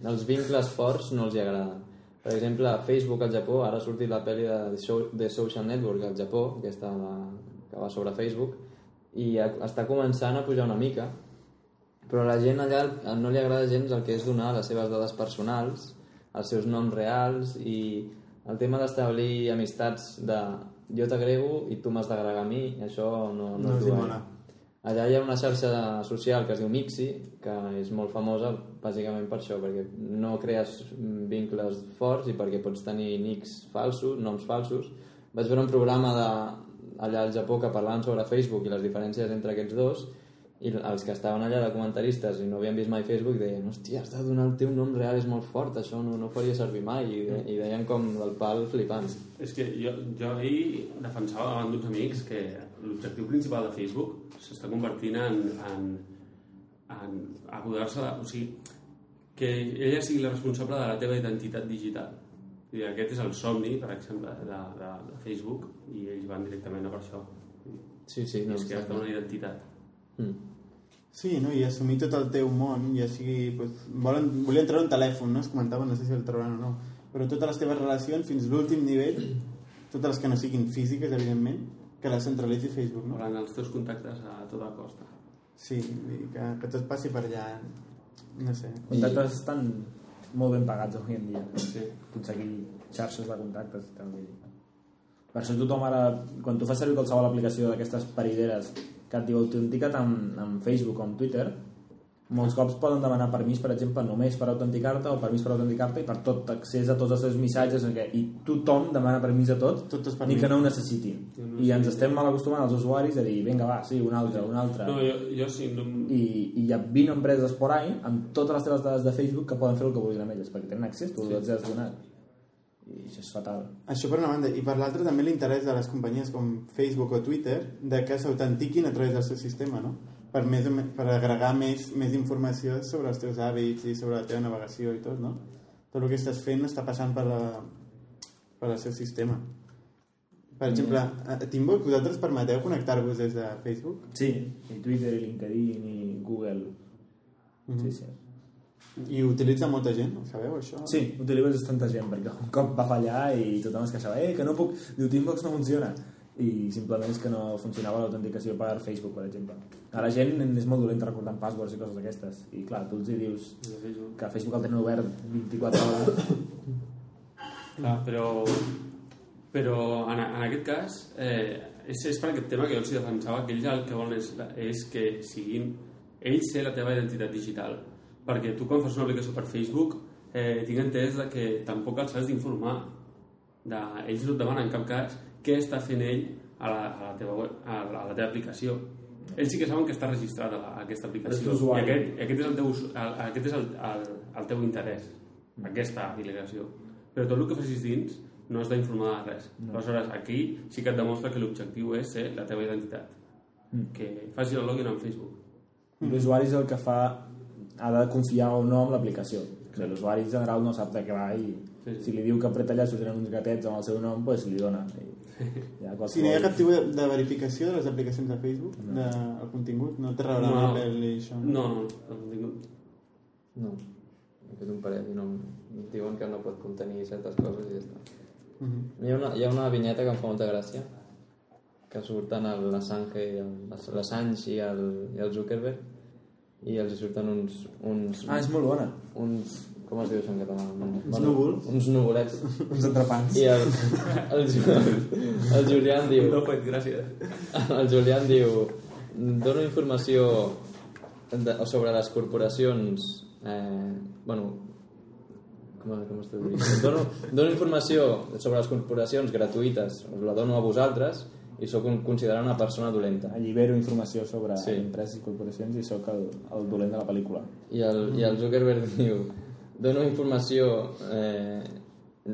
els vincles forts no els hi agraden. Per exemple, a Facebook al Japó, ara ha sortit la pel·li de The Social Network al Japó, aquesta la, que va sobre Facebook, i a- està començant a pujar una mica, però a la gent allà no li agrada gens el que és donar les seves dades personals, els seus noms reals i el tema d'establir amistats de jo t'agrego i tu m'has d'agregar a mi, això no, no, No és guai. mola. Allà hi ha una xarxa social que es diu Mixi, que és molt famosa bàsicament per això, perquè no crees vincles forts i perquè pots tenir nicks falsos, noms falsos. Vaig veure un programa de, allà al Japó que parlaven sobre Facebook i les diferències entre aquests dos i els que estaven allà de comentaristes i no havien vist mai Facebook deien hòstia, has de donar el teu nom real, és molt fort, això no, no faria servir mai i, de, i deien com del pal flipant. És que jo, jo ahir defensava davant d'uns amics que l'objectiu principal de Facebook s'està convertint en, en, en apoderar-se de... O sigui, que ella sigui la responsable de la teva identitat digital. I aquest és el somni, per exemple, de, de, de Facebook i ells van directament a per això. Sí, sí, no, és clar. una identitat. Mm. Sí, no? i assumir tot el teu món, ja sigui... Pues, volen, volien treure un telèfon, no? Es comentava, no sé si el trauran o no, però totes les teves relacions fins l'últim nivell, totes les que no siguin físiques, evidentment, que les centralitzi Facebook, no? Volen els teus contactes a tota costa. Sí, que, que tot passi per allà, no sé. Contactes estan molt ben pagats avui en dia. Sí. Aconseguir xarxes de contactes i tal. Per això tothom ara, quan tu fas servir qualsevol aplicació d'aquestes parideres que et diu autentica't amb, amb Facebook o amb Twitter, molts cops poden demanar permís, per exemple, només per autenticar-te o permís per autenticar-te i per tot accés a tots els seus missatges que, i tothom demana permís a tot, Tot és ni que no ho necessitin. I ens estem mal acostumant els usuaris a dir, vinga va, sí, un altre, un altre. No, jo, jo sí, no... I, i hi ha 20 empreses por ahí amb totes les teves dades de Facebook que poden fer el que vulguin amb elles perquè tenen accés, tu sí. els has donat i això és fatal Això per una banda. I per l'altra també l'interès de les companyies com Facebook o Twitter de que s'autentiquin a través del seu sistema, no? Per, més, per agregar més, més informació sobre els teus hàbits i sobre la teva navegació i tot, no? Tot el que estàs fent està passant per, la, per el seu sistema. Per exemple, a Teamwork, vosaltres permeteu connectar-vos des de Facebook? sí, i Twitter, i LinkedIn i Google sí, sí I ho utilitza molta gent, ho sabeu, això? Sí, utilitzes tanta gent perquè un cop va fallar i tothom es queixava eh, que no puc, diu Teambox no funciona i simplement és que no funcionava l'autenticació per Facebook, per exemple. A la gent és molt dolenta recordant passwords i coses d'aquestes. I clar, tu els hi dius que Facebook el tenen obert 24 hores. Clar, però, però en, en aquest cas eh, és, és per aquest tema que jo els defensava que ells el que volen és, és que siguin ells ser la teva identitat digital perquè tu quan fas una aplicació per Facebook eh, tinc entès que tampoc els has d'informar de, ells no et demanen en cap cas què està fent ell a la, a la, teva, web, a la, a la teva aplicació. Ells sí que saben que està registrat a, la, a aquesta aplicació. i aquest, aquest és el teu, el, aquest és el, el, el teu interès aquesta aplicació. Però tot el que facis dins no has d'informar de res. No. aleshores aquí sí que et demostra que l'objectiu és ser la teva identitat. Que facis el login en Facebook. L'usuari és el que fa ha de confiar o no en l'aplicació. Sigui, L'usuari en general no sap de què va i Sí, sí. si li diu que apreta allà sortiran uns gatets amb el seu nom, doncs li dona. I ja Si no hi ha cap tipus de, de verificació de les aplicacions de Facebook, no. de, el contingut, no té raó No. amb Apple i això. no, no, no, no, No, he fet un parell i no, diuen que no pot contenir certes coses i ja està. Mhm. Hi ha una, hi ha una vinyeta que em fa molta gràcia que surten el- l'Assange i el- i el, i el Zuckerberg i els hi surten uns, uns, Ah, és molt bona. uns com es diu això en català? Uns núvols? Uns nuvolets. Uns entrepans. I el, el, Ju- el Julián diu... no fet gràcies El Julián diu dono informació de, sobre les corporacions eh, bueno com, com es diu? Dono, dono informació sobre les corporacions gratuïtes la dono a vosaltres i sóc un, considerada una persona dolenta Allibero informació sobre Sí. empreses i corporacions i sóc el, el dolent de la pel·lícula. i el, i el Zuckerberg diu dono informació eh,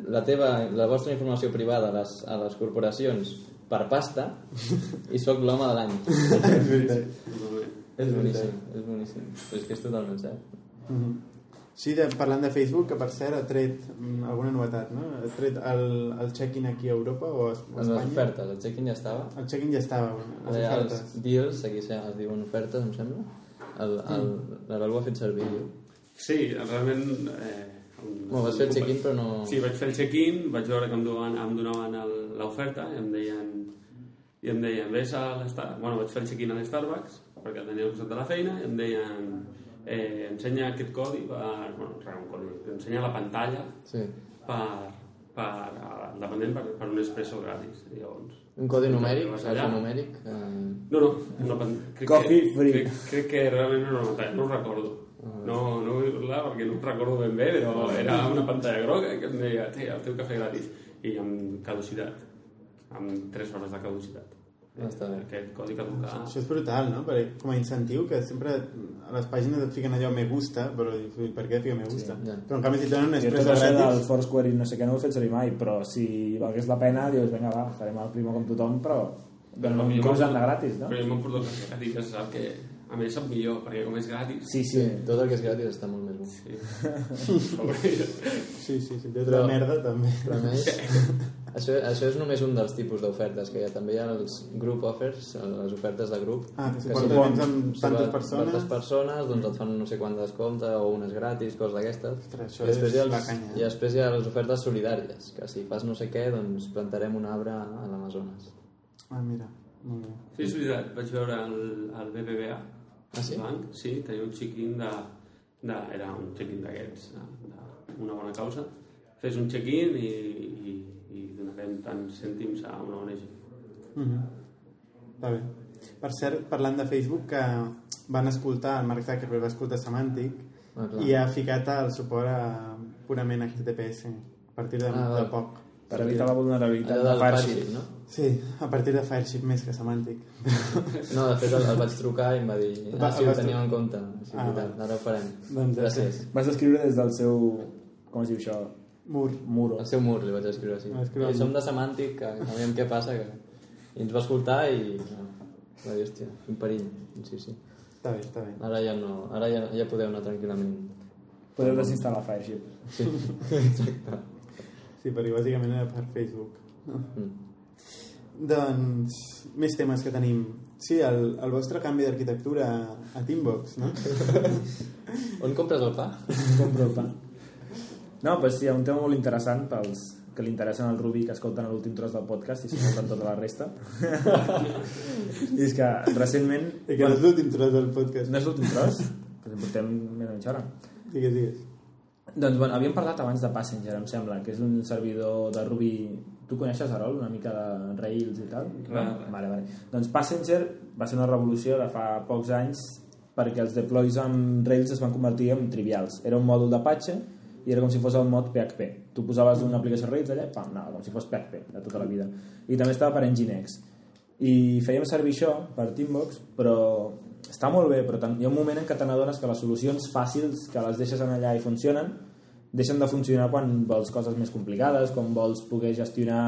la teva, la vostra informació privada a les, a les corporacions per pasta i sóc l'home de l'any és boníssim, és boníssim però és que és totalment cert Mhm. Sí, de, parlant de Facebook, que per cert ha tret mm, alguna novetat, no? Ha tret el, el check-in aquí a Europa o a, o a les Espanya. ofertes, el check-in ja estava El check-in ja estava, les Allà els ofertes. deals, aquí se- es diuen ofertes, em sembla. El, el, L'Abel ho ha fet servir, diu. sí, realment eh, Bueno, vas fer el check-in, però no... Sí, vaig fer el check-in, vaig veure que em donaven, em donaven el- l'oferta i em deien i em deien, vés a l'Starbucks bueno, vaig fer el check-in a l'Starbucks perquè el tenia al costat de la feina i em deien eh, ensenya aquest codi per, bueno, un codi, ensenya la pantalla Sí. per, per al dependent per, per un espresso gratis llavors Un codi numèric, Vas saps allà. numèric? Eh, no, no, no crec Coffee que, free. Crec, crec que realment no, no, no ho recordo. No, no vull parlar perquè no ho recordo ben bé, però era una pantalla groga que em deia, té, el teu cafè gratis. I amb caducitat, amb 3 hores de caducitat. Està bé. Aquest codi caducar... Això és brutal, no? Perquè, com a incentiu, que sempre a les pàgines et fiquen allò me gusta, però dius, "Ui, per què fica me gusta? ja. Però en canvi si et donen un Jo tot això del gratis... Foursquare i no sé què no ho he fet servir mai, però si valgués la pena, dius, vinga, va, farem el primo com tothom, però un jo cos m'emporto- de gratis, no? Però jo m'emporto el cafè gratis, ja sap que a més sap millor, perquè com és gratis... Sí, Sí, sí. tot el que és gratis està molt més bo. Sí. Sobre- Sí, sí, sí, té Però- otra merda també. Però a més, això, això és només un dels tipus d'ofertes que hi ha. També hi ha els group offers, les ofertes de grup. Ah, que si nens amb si tantes vas- persones. Tantes persones, doncs et fan no sé quant descompte o unes gratis, coses d'aquestes. I després és hi ha els- la canya, eh? I després hi ha les ofertes solidàries, que si fas no sé què, doncs plantarem un arbre a l'Amazones. Ah, mira, molt bé. Sí, és veritat, vaig veure el, el BBVA, Ah, sí? banc, sí, tenia un check-in de, de, era un check-in d'aquests, de- d'una bona causa. Fes un check-in i, i, i donarem tants cèntims a una ONG. Mhm. Està bé. Per cert, parlant de Facebook, que van escoltar, el Mark Zuckerberg va escoltar Semantic Ah, clar. i ha ficat el suport a purament HTTPS a partir de, Ah, de poc. Per evitar la vulnerabilitat de Farship. Farship, no? Sí, a partir de Fireship més que Semantic. No, de fet el, el vaig trucar i em va dir Va- ah, sí, ho teníem en compte. Sí, Ah, ara ho farem. Doncs Gràcies. Vas escriure des del seu... Com es diu això? Mur. Muro. Al seu mur li vaig escriure així. Va escriure I al som de semàntic, que no veiem què passa. Que... I ens va escoltar i... no, Va dir, hòstia, quin perill. Sí, sí. Està bé, està bé. Ara ja no, ara ja, ja podeu anar tranquil·lament. Podeu desinstal·lar Fireship. Sí, exacte. Sí, perquè bàsicament era per Facebook. Mm. Doncs, més temes que tenim. Sí, el, el vostre canvi d'arquitectura a Teambox, no? On compres el pa? Compro el pa. No, doncs sí, hi ha un tema molt interessant pels que li interessen al Rubi que escolten l'últim tros del podcast i s'escolten tota la resta. I és que recentment... I que no és l'últim tros del podcast. No és l'últim tros, que ens portem més o menys hora. Digues, digues. Doncs bueno, havíem parlat abans de Passenger, em sembla, que és un servidor de Ruby... Tu coneixes, Arol, una mica de Rails i tal? Clar. Vale, vale. Doncs Passenger va ser una revolució de fa pocs anys perquè els deploys amb Rails es van convertir en trivials. Era un mòdul d'Apache i era com si fos el mod PHP. Tu posaves una aplicació Rails allà i pam, anava, com si fos PHP de tota la vida. I també estava per Nginx. I fèiem servir això per Teambox, però està molt bé, però hi ha un moment en què te n'adones que les solucions fàcils que les deixes en allà i funcionen deixen de funcionar quan vols coses més complicades, quan vols poder gestionar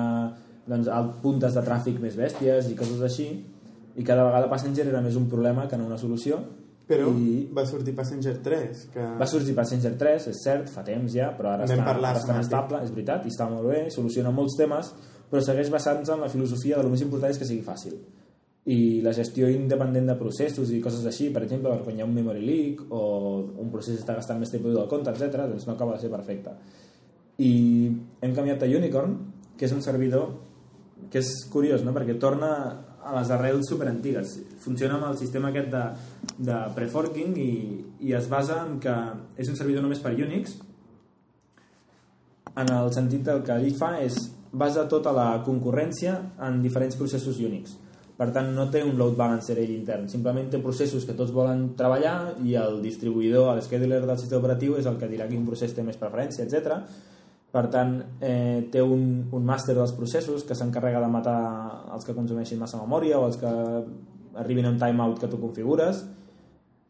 doncs, puntes de tràfic més bèsties i coses així, i cada vegada Passenger era més un problema que no una solució. Però I va sortir Passenger 3, que... va sorgir Passenger 3, és cert, fa temps ja, però ara està parlat, bastant estable, és veritat, i està molt bé, soluciona molts temes, però segueix basant-se en la filosofia de lo més important és que sigui fàcil. I la gestió independent de processos i coses així, per exemple, quan hi ha un memory leak o un procés està gastant més CPU del compte, etc., doncs no acaba de ser perfecte. I hem canviat a Unicorn, que és un servidor que és curiós, no? perquè torna a les arrels superantigues. Funciona amb el sistema aquest de, de preforking i, i es basa en que és un servidor només per Unix en el sentit del que ell fa és basa tota la concurrència en diferents processos Unix. Per tant, no té un load balancer ell intern, simplement té processos que tots volen treballar i el distribuïdor, el scheduler del sistema operatiu és el que dirà quin procés té més preferència, etc. Per tant, eh, té un, un màster dels processos que s'encarrega de matar els que consumeixin massa memòria o els que arribin a un timeout que tu configures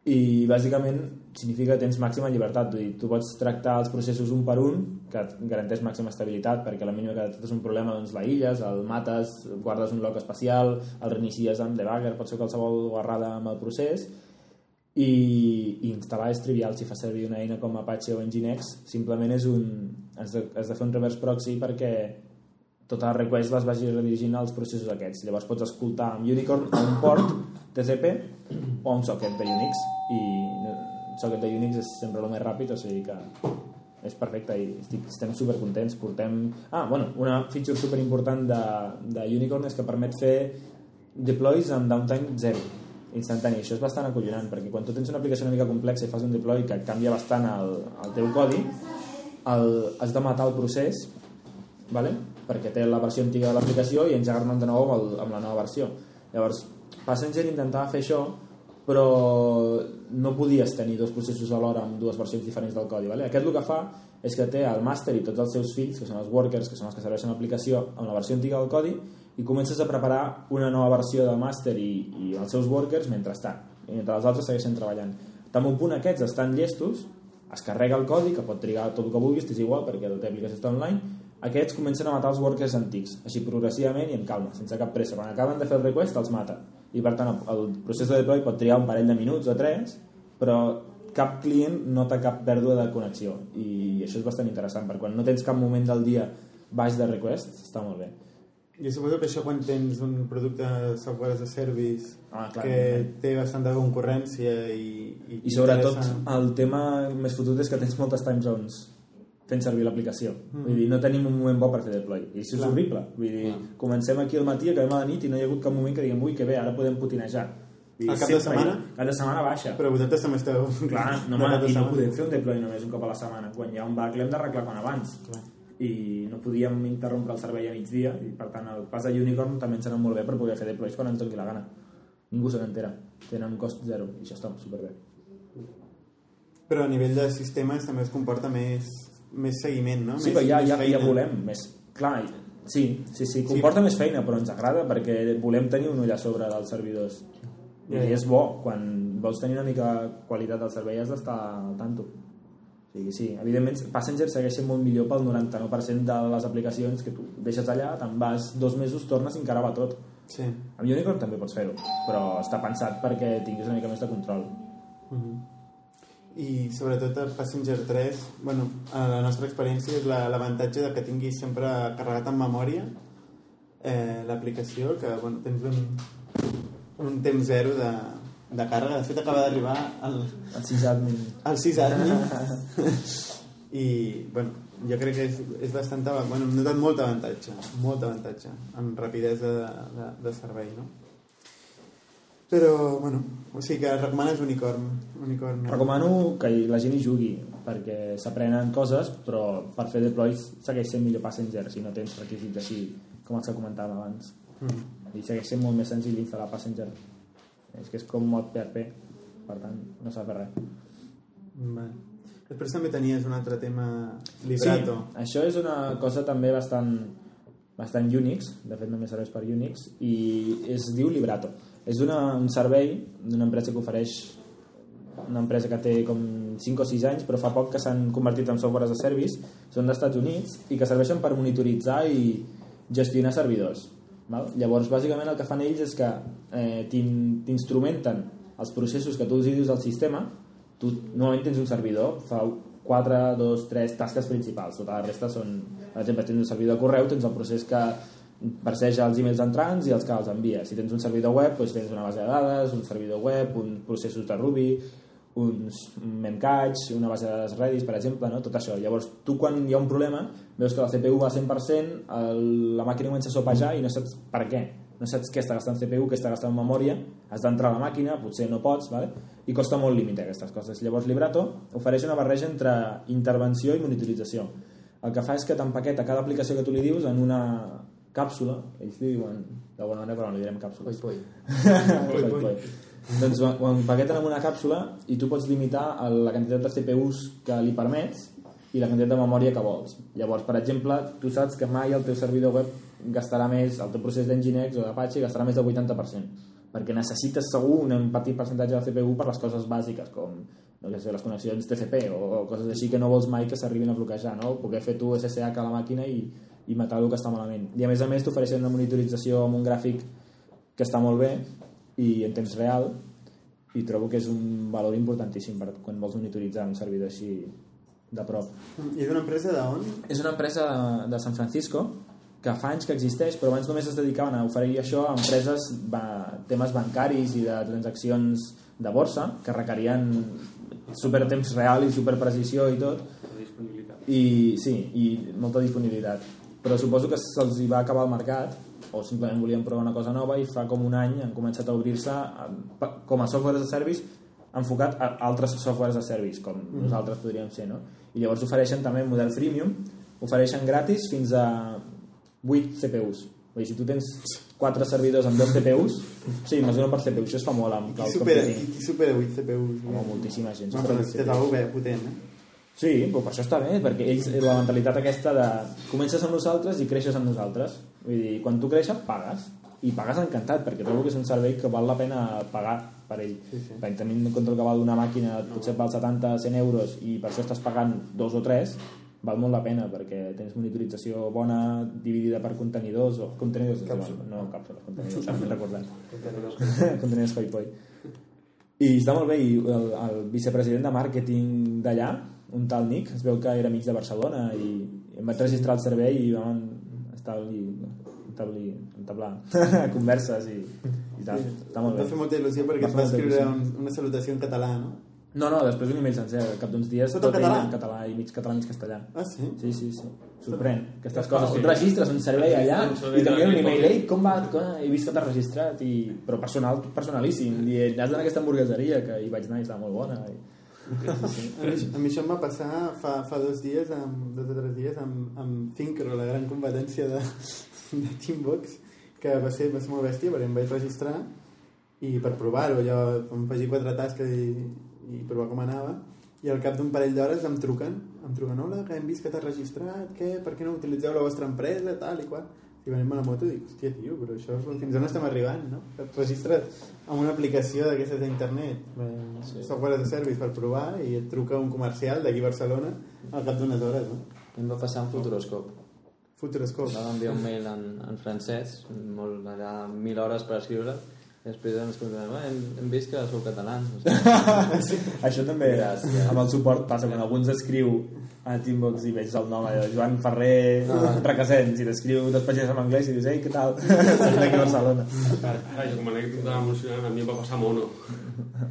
i bàsicament significa que tens màxima llibertat. Dir, tu pots tractar els processos un per un que garanteix màxima estabilitat perquè la mínima que tens un problema doncs l'aïlles, el mates, guardes un log especial el reinicies amb debugger, pot ser qualsevol guarrada amb el procés i, i instal·lar és trivial si fa servir una eina com Apache o Nginx. Simplement és un has de, has de fer un reverse proxy perquè totes les requests les vagi redirigint als processos aquests. Llavors pots escoltar amb Unicorn a un port TCP o un socket de Unix. I un socket de Unix és sempre el més ràpid o sigui que és perfecte i estic, estem super contents portem... ah, bueno, una feature super important de, de Unicorn és que permet fer deploys amb downtime zero instantani, això és bastant acollonant perquè quan tu tens una aplicació una mica complexa i fas un deploy que canvia bastant el, el teu codi el, has de matar el procés vale? perquè té la versió antiga de l'aplicació i engegar-ne de nou amb, el, amb la nova versió llavors Passenger intentava fer això però no podies tenir dos processos alhora amb dues versions diferents del codi vale? aquest el que fa és que té el master i tots els seus fills que són els workers, que són els que serveixen l'aplicació amb la versió antiga del codi i comences a preparar una nova versió del master i, i els seus workers mentrestant i mentre els altres segueixen treballant tant un punt aquests estan llestos es carrega el codi, que pot trigar tot el que vulguis, és igual perquè la teva aplicació està online, aquests comencen a matar els workers antics, així progressivament i en calma, sense cap pressa. Quan acaben de fer el request, els mata. I per tant, el procés de deploy pot trigar un parell de minuts o tres, però cap client nota cap pèrdua de connexió. I això és bastant interessant, perquè quan no tens cap moment del dia baix de request, està molt bé. Jo suposo que això quan tens un producte de software as a service Ah, clar, que té bastanta concurrència i... I, I sobretot t'interessa- el tema més fotut és que tens moltes time zones fent servir l'aplicació. Mm. Vull dir, no tenim un moment bo per fer deploy. I això és Clar. horrible. Vull dir, comencem aquí al matí, acabem a la nit i no hi ha hagut cap moment que diguem, ui, que bé, ara podem putinejar. Dir, Al cap de setmana? Cap de setmana baixa. Però vosaltres també esteu... Clar, no, home, i no podem fer un deploy només un cop a la setmana. Quan hi ha un bug l'hem d'arreglar com abans. Clar. i no podíem interrompre el servei a migdia i per tant el pas de Unicorn també ens anava molt bé per poder fer deploys quan ens doni la gana ningú se n'entera, tenen cost zero i això està superbé Però a nivell de sistemes també es comporta més, més seguiment, no? Sí, més, però ja, ja, ja volem més... Clar, sí, sí, sí, comporta més feina, però ens agrada perquè volem tenir un ull a sobre dels servidors. I és bo, quan vols tenir una mica qualitat del servei has d'estar al tanto. O sigui, sí, evidentment Passenger segueix sent molt millor pel 99% de les aplicacions que tu deixes allà, te'n vas dos mesos, tornes i encara va tot. Sí. Amb Unicorn també pots fer-ho, però està pensat perquè tinguis una mica més de control. I sobretot a Passenger 3, bueno, a la nostra experiència és la- l'avantatge de que tinguis sempre carregat en memòria eh, l'aplicació, que bueno, tens un, un temps zero de, de càrrega. De fet, acaba d'arribar el, El sysadmin. el 6 admin i bueno, jo crec que és, és bastant bueno, hem notat molt avantatge molt avantatge en rapidesa de, de, de servei no? Però bueno o sigui que recomanes Unicorn Unicorn? Recomano que la gent hi jugui perquè s'aprenen coses però per fer deploys segueix sent millor Passenger si no tens requisits així com els que comentàvem abans mm. i segueix sent molt més senzill instal·lar Passenger és que és com mod PHP per tant no s'ha de res Vale. després també tenies un altre tema Librato Sí, això és una cosa també bastant bastant Unix, de fet només serveix per Unix i es diu Librato és una, un servei d'una empresa que ofereix una empresa que té com 5 o 6 anys però fa poc que s'han convertit en software a service són dels Estats Units i que serveixen per monitoritzar i gestionar servidors val? llavors bàsicament el que fan ells és que eh, t'in- t'instrumenten els processos que tu els dius al sistema tu normalment tens un servidor fa 4, 2, 3 tasques principals tota la resta són, per exemple tens un servidor de correu tens el procés que perseja els emails entrants i els que els envia. Si tens un servidor web doncs tens una base de dades un servidor web, un processos de Ruby uns memcache una base de dades Redis per exemple no? tot això, llavors tu quan hi ha un problema veus que la CPU va a 100% el, la màquina comença a sopejar i no saps per què. No saps què està gastant CPU, què està gastant memòria has d'entrar a la màquina, potser no pots vale? i costa molt límit aquestes coses. Llavors Librato ofereix una barreja entre intervenció i monitorització. El que fa és que t'empaqueta cada aplicació que tu li dius en una càpsula ells li diuen d'alguna manera però no li direm càpsules Poi, poi. Poi, poi. doncs ho empaqueten en una càpsula i tu pots limitar la quantitat de CPUs que li permets i la quantitat de memòria que vols. Llavors, per exemple, tu saps que mai el teu servidor web gastarà més, el teu procés d'Nginx o d'Apache gastarà més del 80%, perquè necessites segur un petit percentatge de CPU per les coses bàsiques, com no sé, les connexions TCP o, o coses així que no vols mai que s'arribin a bloquejar, no? Poder fer tu SSH a la màquina i, i matar el que està malament. I a més a més t'ofereixen una monitorització amb un gràfic que està molt bé i en temps real i trobo que és un valor importantíssim per quan vols monitoritzar un servidor així de prop. i d'una empresa d'on? És una empresa de, de San Francisco que fa anys que existeix, però abans només es dedicaven a oferir això a empreses, ba, temes bancaris i de transaccions de borsa, que requerien super temps real i super precisió i tot, i sí, i molta disponibilitat però suposo que se'ls hi va acabar el mercat o simplement volien provar una cosa nova i fa com un any han començat a obrir-se a- com a software de service enfocat a altres softwares de service com nosaltres podríem ser no? i llavors ofereixen també model freemium ofereixen gratis fins a 8 CPUs Vull dir, si tu tens 4 servidors amb 2 CPUs sí, mesura per CPU, això es fa molt amb Qui cloud supera, computing qui, qui supera 8 CPUs? no, moltíssima gent No, però algo bé potent, eh? Sí, però per això està bé, perquè ells, la mentalitat aquesta de comences amb nosaltres i creixes amb nosaltres. Vull dir, quan tu creixes, pagues. I pagues encantat, perquè trobo que és un servei que val la pena pagar per ell. Sí, sí. Perquè tenint en compte el que val una màquina, potser val 70-100 euros i per això estàs pagant dos o tres, val molt la pena, perquè tens monitorització bona, dividida per contenidors, o contenidors, Càpsula. no càpsules, contenidors, s'han recordat. contenidors Poi Poi. I està molt bé, i el, el vicepresident de màrqueting d'allà, un tal Nick, es veu que era mig de Barcelona i em vaig registrar al servei i vam establir, establir, entablar converses i, i tal. Està molt Va bé. fer molta il·lusió perquè et va escriure un, una salutació en català, no? No, no, després un email sencer, al cap d'uns dies Tot en tot català? en català i mig català, mig castellà. Ah, sí? Sí, sí, sí. Sorprèn. Aquestes coses. Tu et registres un servei allà i t'envien un email. Ei, com va? Com- He vist que t'has registrat. I... Però personal, personalíssim. Dient, has d'anar a aquesta hamburgueseria que hi vaig anar i estava molt bona. I... Mi, a mi això em va passar fa, fa dos dies, amb, dos o tres dies, amb, amb Thinkro, la gran competència de, de Teambox, que va ser, va ser molt bèstia, perquè em vaig registrar i per provar-ho, allò, em faig quatre tasques i, i provar com anava, i al cap d'un parell d'hores em truquen, em truquen, hola, que hem vist que t'has registrat, què, per què no utilitzeu la vostra empresa, tal i qual. I venim a la moto i dic, hòstia, tio, però això fins on estem arribant, no? Et registres amb una aplicació d'aquestes d'internet, sí. software a service per provar i et truca un comercial d'aquí a Barcelona al cap d'unes hores, no? Em va passar amb Futuroscope. Futuroscope. Vam enviar un mail en, en francès, molt allà, mil hores per escriure, després ens contaven, hem, hem vist que sou catalans. No sé. Això també, Gràcies. amb el suport, passa quan algú ens escriu a Teambox i veig el nom allò, Joan Ferrer Ah. Requesens, i t'escriu dos pàgines en anglès i dius, ei, què tal? Soc d'aquí a Barcelona. Ah, jo com a anècdota emocionant, a mi em va passar mono.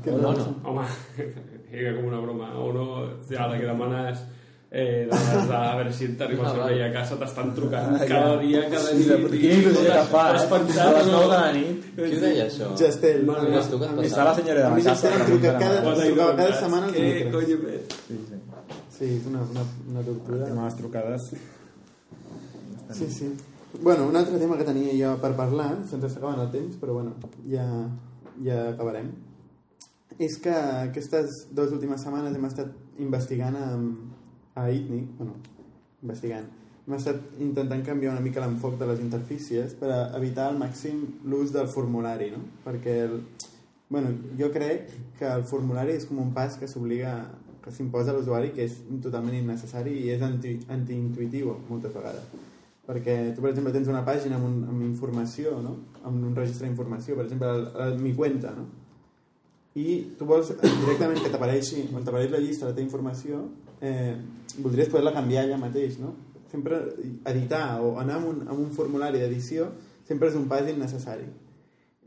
Que no, no, no. Home, era com una broma. Mono, ja, la que demanes eh, de, a veure si t'arriba el Ah, servei a casa, t'estan trucant cada dia, cada Sí, dia. però quina il·lusió que fa, T'has eh? pensat, A les no? 9 de la nit. Qui ho deia, això? Gestel. Tu que et A mi- Està la senyora de A la mi casa. Gestel em truca cada, I trucava cada that's setmana Què dimecres. coño? Sí, sí. Sí, és una, una, una tortura. Amb les trucades. Sí, sí. Bueno, un altre tema que tenia jo per parlar, sense s'acaben el temps, però bueno, ja, ja acabarem, és que aquestes dues últimes setmanes hem estat investigant amb, a ITNIC, bueno, investigant, hem estat intentant canviar una mica l'enfoc de les interfícies per a evitar al màxim l'ús del formulari, no? Perquè, el, bueno, jo crec que el formulari és com un pas que s'obliga que s'imposa a l'usuari que és totalment innecessari i és anti, antiintuitiu moltes vegades perquè tu per exemple tens una pàgina amb, un, amb informació no? amb un registre d'informació per exemple el, el, mi cuenta no? i tu vols directament que t'apareixi on t'apareix la llista de la teva informació eh, voldries poder-la canviar allà mateix no? sempre editar o anar amb un, amb un formulari d'edició sempre és un pas innecessari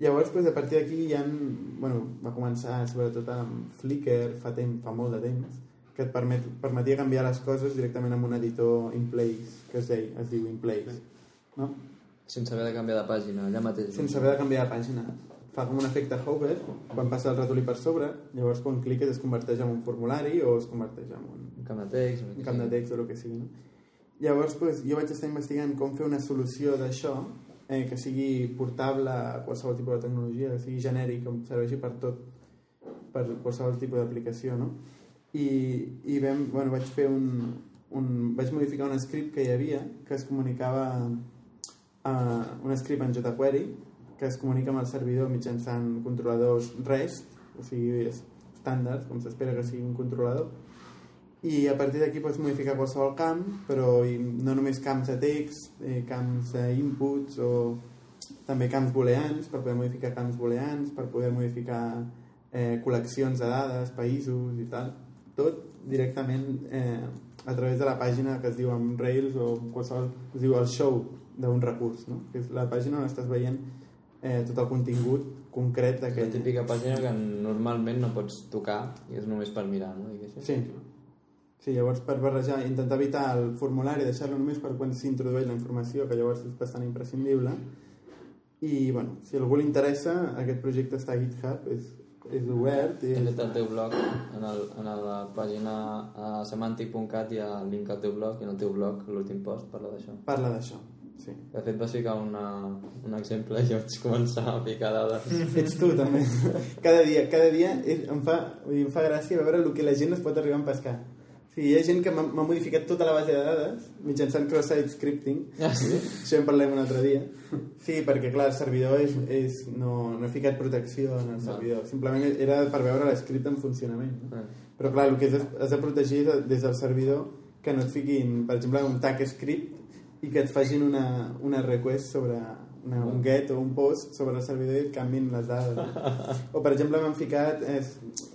llavors pues, a partir d'aquí ja bueno, va començar sobretot amb Flickr fa, temps, fa molt de temps que et permet, permetia canviar les coses directament amb un editor in place que es, deia, es diu in place no? Sense haver de canviar de pàgina, allà mateix. sense haver de canviar de pàgina fa com un efecte hover quan passa el ratolí per sobre llavors quan cliques es converteix en un formulari o es converteix en un, Un camp de text. un camp de text o el que sigui no? llavors pues, jo vaig estar investigant com fer una solució d'això eh, que sigui portable a qualsevol tipus de tecnologia que sigui genèric, que serveixi per tot per qualsevol tipus d'aplicació no? i, i vam, bueno, vaig fer un, un vaig modificar un script que hi havia que es comunicava a un script en jQuery que es comunica amb el servidor mitjançant controladors REST o sigui estàndards, com s'espera que sigui un controlador i a partir d'aquí pots modificar qualsevol camp però no només camps de text eh, camps d'inputs o també camps booleans per poder modificar camps booleans per poder modificar eh, col·leccions de dades, països i tal tot directament eh, a través de la pàgina que es diu amb Rails o qualsevol, es diu el show d'un recurs, no? que és la pàgina on estàs veient eh, tot el contingut concret La d'aquell... típica pàgina que normalment no pots tocar i és només per mirar, no? Diguéssim. Sí. Sí, llavors per barrejar, intentar evitar el formulari, deixar-lo només per quan s'introdueix la informació, que llavors és bastant imprescindible. I, bueno, si algú li interessa, aquest projecte està a GitHub, és, és obert. I fet el teu blog, en, el, en la pàgina uh, semantic.cat hi ha el link al teu blog i en el teu blog l'últim post parla d'això. parla d'això. Sí. De fet vas ficar una, un exemple i jo vaig començar a ficar dades. Ets tu, també. Cada dia, cada dia és, em, fa, vull dir, em fa gràcia veure el que la gent es pot arribar a pescar. O sigui, hi ha gent que m'ha modificat tota la base de dades mitjançant cross-site scripting. Ah, sí? Això en parlem un altre dia. Sí, perquè clar, el servidor és, és, no, no he ficat protecció en el servidor. Simplement era per veure l'escript en funcionament. No? Ah. Però clar, el que has de, protegir de- des del servidor que no et fiquin, per exemple, un tag script i que et facin una, una request sobre una, un get o un post sobre el servidor i et canvin les dades. O, per exemple, m'han ficat eh,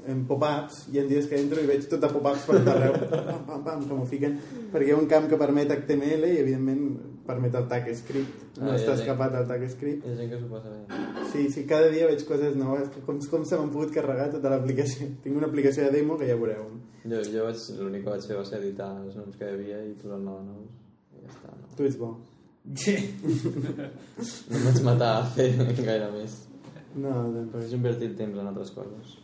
en pop-ups i en dies que entro i veig tot de pop-ups per tot arreu. Pam, pam, pam, que m'ho fiquen. Perquè hi ha un camp que permet HTML i, evidentment, permet el tag script. No Ah, està escapat del tag script. Hi ha gent que s'ho passa bé. Sí, sí, cada dia veig coses noves. Com, com se m'han pogut carregar tota l'aplicació? Tinc una aplicació de demo que ja veureu. Jo, jo vaig, l'únic que vaig fer va ser editar els noms que hi havia i posar-ne nous. Ja està, no? Tu ets bo. No em vaig matar a fer gaire més. No, doncs... Però he invertit temps en altres coses.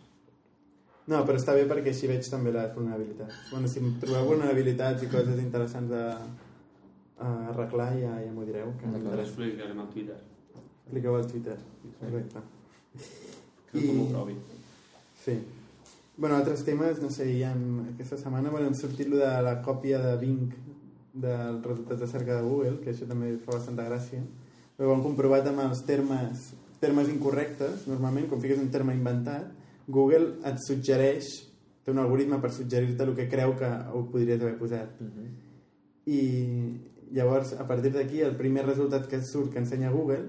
No, però està bé perquè així veig també les vulnerabilitats. Bueno, si trobeu vulnerabilitats i coses interessants a, a arreglar, ja, ja m'ho direu. Que explicarem al Twitter. Expliqueu al Twitter. Correcte. Que I- I... ho provi. Sí. Bueno, altres temes, no sé, hi ha aquesta setmana bueno, hem sortit lo de la còpia de Bing dels resultats de cerca de Google, que això també fa bastanta gràcia. Però ho han comprovat amb els termes, termes incorrectes, normalment, quan fiques un terme inventat, Google et suggereix, té un algoritme per suggerir-te el que creu que ho podries haver posat. I llavors, a partir d'aquí, el primer resultat que surt que ensenya Google,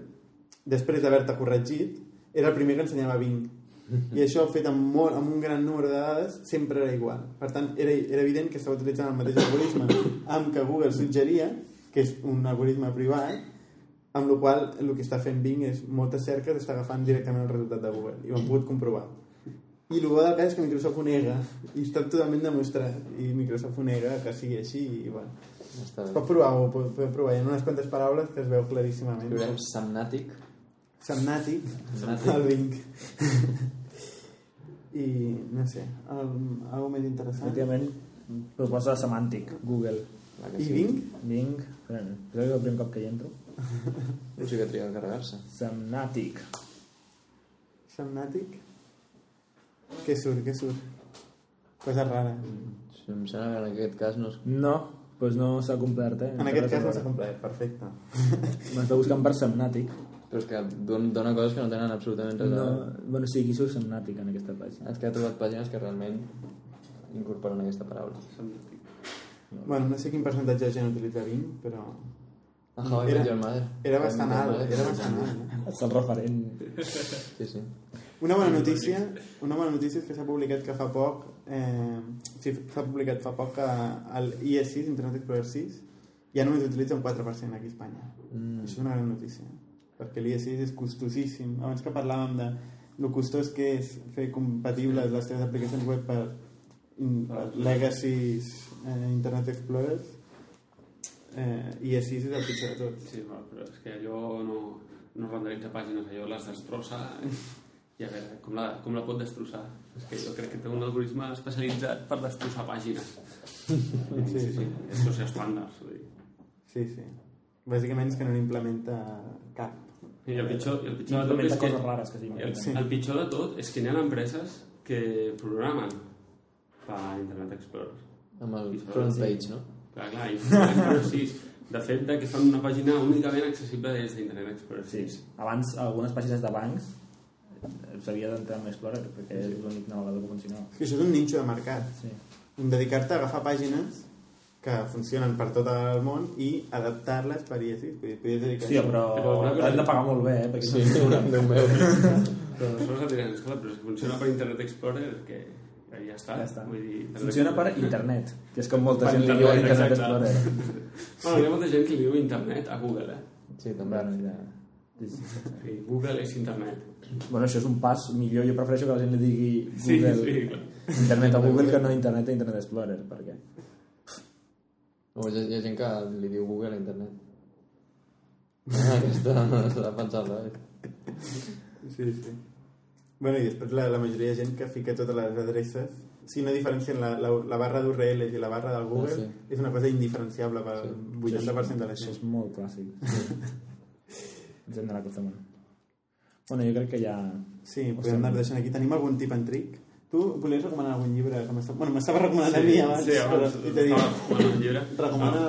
després d'haver-te corregit, era el primer que ensenyava Bing. I això, fet amb, molt, amb un gran número de dades, sempre era igual. Per tant, era, era evident que estava utilitzant el mateix algoritme amb que Google suggeria, que és un algoritme privat, amb la qual el que està fent Bing és moltes cerques està agafant directament el resultat de Google. I ho hem pogut comprovar. I el bo del cas és que Microsoft ho nega, i està totalment demostrat. I Microsoft ho nega que sigui així, i bueno. Està Es pot provar, ho podem provar. Hi ha unes quantes paraules que es veu claríssimament. Escriurem Samnatic. Samnàtic, Samnàtic. el Bing. I, no sé, el, algo més interessant. Efectivament, proposa semàntic, Google. Que I sí. Bing? Bing, espera, és el primer cop que hi entro. No sé que triga a carregar-se. Semnàtic. Samnàtic? Què surt, què surt? Cosa rara. Sí, em sembla que en aquest cas no és... No, doncs no s'ha complert, eh? En aquest cas no s'ha complet, perfecte. M'està buscant per semnàtic. Però és que don- dona coses que no tenen absolutament res No, a veure. bueno, sí, aquí surt semnàtic en aquesta pàgina. És que he trobat pàgines que realment incorporen aquesta paraula. Bueno, no sé quin percentatge de gent utilitza Bing, però... A How I Era- Met Your Mother. Era bastant alt, era que bastant alt. eh? És el referent. Sí, sí. Una bona notícia, una bona notícia és que s'ha publicat que fa poc, eh, sí, s'ha publicat fa poc que el IE6, Internet Explorer 6, ja només utilitza un 4% aquí a Espanya. Mm. Això és una gran notícia, perquè l'IE6 és costosíssim. Abans que parlàvem de lo costós que és fer compatibles les teves aplicacions web per, per legacies eh, Internet Explorer, eh, IE6 és el pitjor de tot. Sí, però és que allò no, no renderitza pàgines, allò les destrossa i a veure, com la, com la pot destrossar? És que jo crec que té un algoritme especialitzat per destrossar pàgines. Sí, sí, sí. Esto és dir. Sí, sí. Bàsicament és que no n'implementa cap. I el pitjor, el pitjor de tot és que... rares que sí. El, Sí. el pitjor de tot és que hi ha empreses que programen per Internet Explorer. Amb el front sí. page, no? Clar, clar, i Internet Explorer 6. De fet, de que fan una pàgina únicament accessible des d'Internet Explorer 6. Sí, abans algunes pàgines de bancs eh, s'havia d'entrar en Explorer perquè és l'únic navegador que funcionava. És que això és un ninxo de mercat. Sí. Dedicar-te a agafar pàgines que funcionen per tot el món i adaptar-les per IE6. Podries dedicar Hòstia, però, Però de pagar molt bé, eh? Perquè Sí, Déu meu. Però aleshores et diran, esclar, però si funciona per Internet Explorer, que ja està. ja està. Vull dir, Funciona per internet, que és com molta Per gent li internet, diu Internet exacte. Explorer. Bueno, hi ha molta gent que li diu internet a Google, eh? Sí, també. Bueno, ja... Sí, sí. Sí, Google és internet. Bueno, això és un pas millor. Jo prefereixo que la gent li digui Sí, Google, sí, clar. internet a Google que no internet a Internet Explorer, perquè... O hi ha, hi ha gent que li diu Google a internet. Aquesta s'ha pensat, eh? Sí, sí. Bueno, i després la, la majoria de gent que fica totes les adreces si no diferencien la, la, la barra d'URL i la barra del Google, Ah, sí. és una cosa indiferenciable pel Sí. 80% de la Això gent. és molt clàssic. Ens hem d'anar acostumant. Bueno, jo crec que ja... Sí, podem anar deixant aquí. Tenim algun tip en tric? Tu volies recomanar algun llibre? Que bueno, m'estava recomanant a mi abans, sí, abans però i t'he dit, estava recomanant un llibre. recomana...